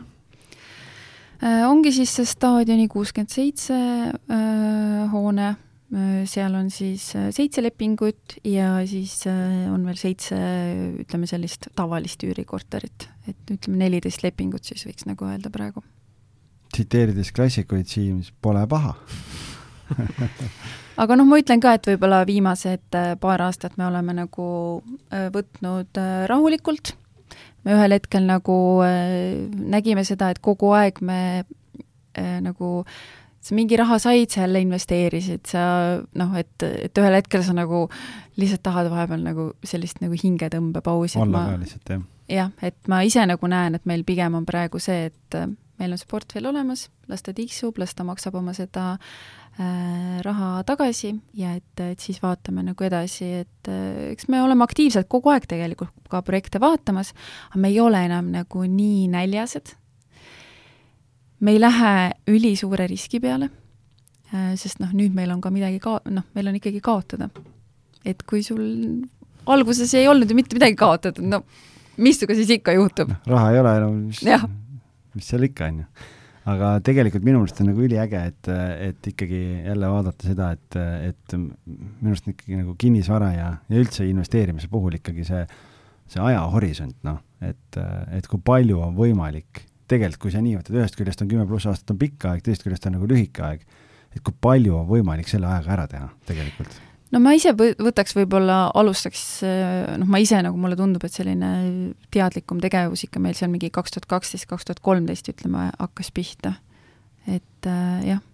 S4: Äh, ongi siis see staadioni kuuskümmend seitse äh, hoone, äh, seal on siis seitse lepingut ja siis on veel seitse, ütleme sellist tavalist üürikorterit, et ütleme neliteist lepingut siis võiks nagu öelda praegu.
S3: tsiteerides klassikuid, Siim, pole paha.
S4: Aga noh, ma ütlen ka, et võib-olla viimased paar aastat me oleme nagu võtnud rahulikult me ühel hetkel nagu äh, nägime seda, et kogu aeg me äh, nagu sa mingi raha said, sa jälle investeerisid, sa noh, et, et ühel hetkel sa nagu lihtsalt tahad vahepeal nagu sellist nagu hingetõmbepausi.
S3: olla ka lihtsalt, jah.
S4: jah, et ma ise nagu näen, et meil pigem on praegu see, et meil on see portfell olemas, las ta tiksub, las ta maksab oma seda äh, raha tagasi ja et, et siis vaatame nagu edasi, et äh, eks me oleme aktiivselt kogu aeg tegelikult ka projekte vaatamas, aga me ei ole enam nagu nii näljased. me ei lähe ülisuure riski peale äh,, sest noh, nüüd meil on ka midagi ka-, noh, meil on ikkagi kaotada. et kui sul alguses ei olnud ju mitte midagi kaotada, no mis sinuga siis ikka juhtub?
S3: raha ei ole enam no,, mis seal ikka, on ju. aga tegelikult minu meelest on nagu üliäge, et, et ikkagi jälle vaadata seda, et, et minu arust ikkagi nagu kinnisvara ja, ja üldse investeerimise puhul ikkagi see, see ajahorisont, noh, et, et kui palju on võimalik, tegelikult kui sa nii võtad, ühest küljest on kümme pluss aastat on pikk aeg, teisest küljest on nagu lühike aeg, et kui palju on võimalik selle ajaga ära teha tegelikult
S4: no ma ise võtaks võib-olla, alustaks, noh, ma ise nagu mulle tundub, et selline teadlikum tegevus ikka meil seal mingi kaks tuhat kaksteist, kaks tuhat kolmteist, ütleme, hakkas pihta. et äh, jah,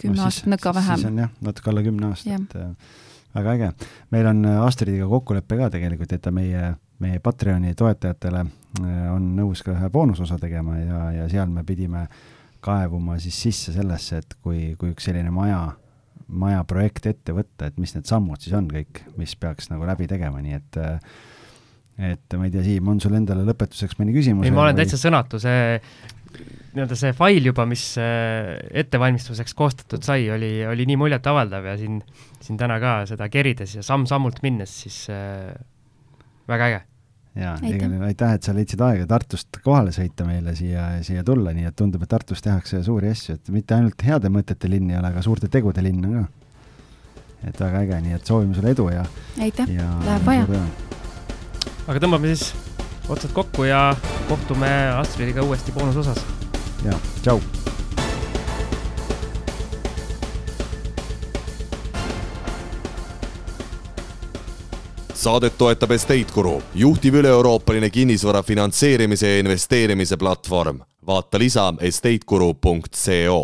S4: kümme no, aastat nõka vähem.
S3: siis on jah, natuke alla kümne aasta, et äh, väga äge. meil on äh, Astridiga kokkulepe ka tegelikult, et ta meie, meie Patreoni toetajatele äh, on nõus ka ühe boonusosa tegema ja, ja seal me pidime kaevuma siis sisse sellesse, et kui, kui üks selline maja maja projekt ette võtta, et mis need sammud siis on kõik, mis peaks nagu läbi tegema, nii et et ma ei tea, Siim, on sul endale lõpetuseks mõni küsimus?
S2: ei, ma olen või... täitsa sõnatu, see nii-öelda see fail juba, mis äh, ettevalmistuseks koostatud sai, oli, oli nii muljetavaldav ja siin, siin täna ka seda kerides ja samm-sammult minnes, siis äh, väga äge
S3: jaa, igal juhul aitäh, et sa leidsid aega Tartust kohale sõita meile siia, siia tulla, nii et tundub, et Tartus tehakse suuri asju, et mitte ainult heade mõtete linn ei ole, aga suurte tegude linn on ka. et väga äge, nii et soovime sulle edu ja
S4: aitäh, läheb vaja.
S2: aga tõmbame siis otsad kokku ja kohtume Astridiga uuesti boonusosas.
S3: jaa, tšau
S1: saadet toetab Estate Guru, juhtiv üle-euroopaline kinnisvara finantseerimise ja investeerimise platvorm. vaata lisa estateguru.co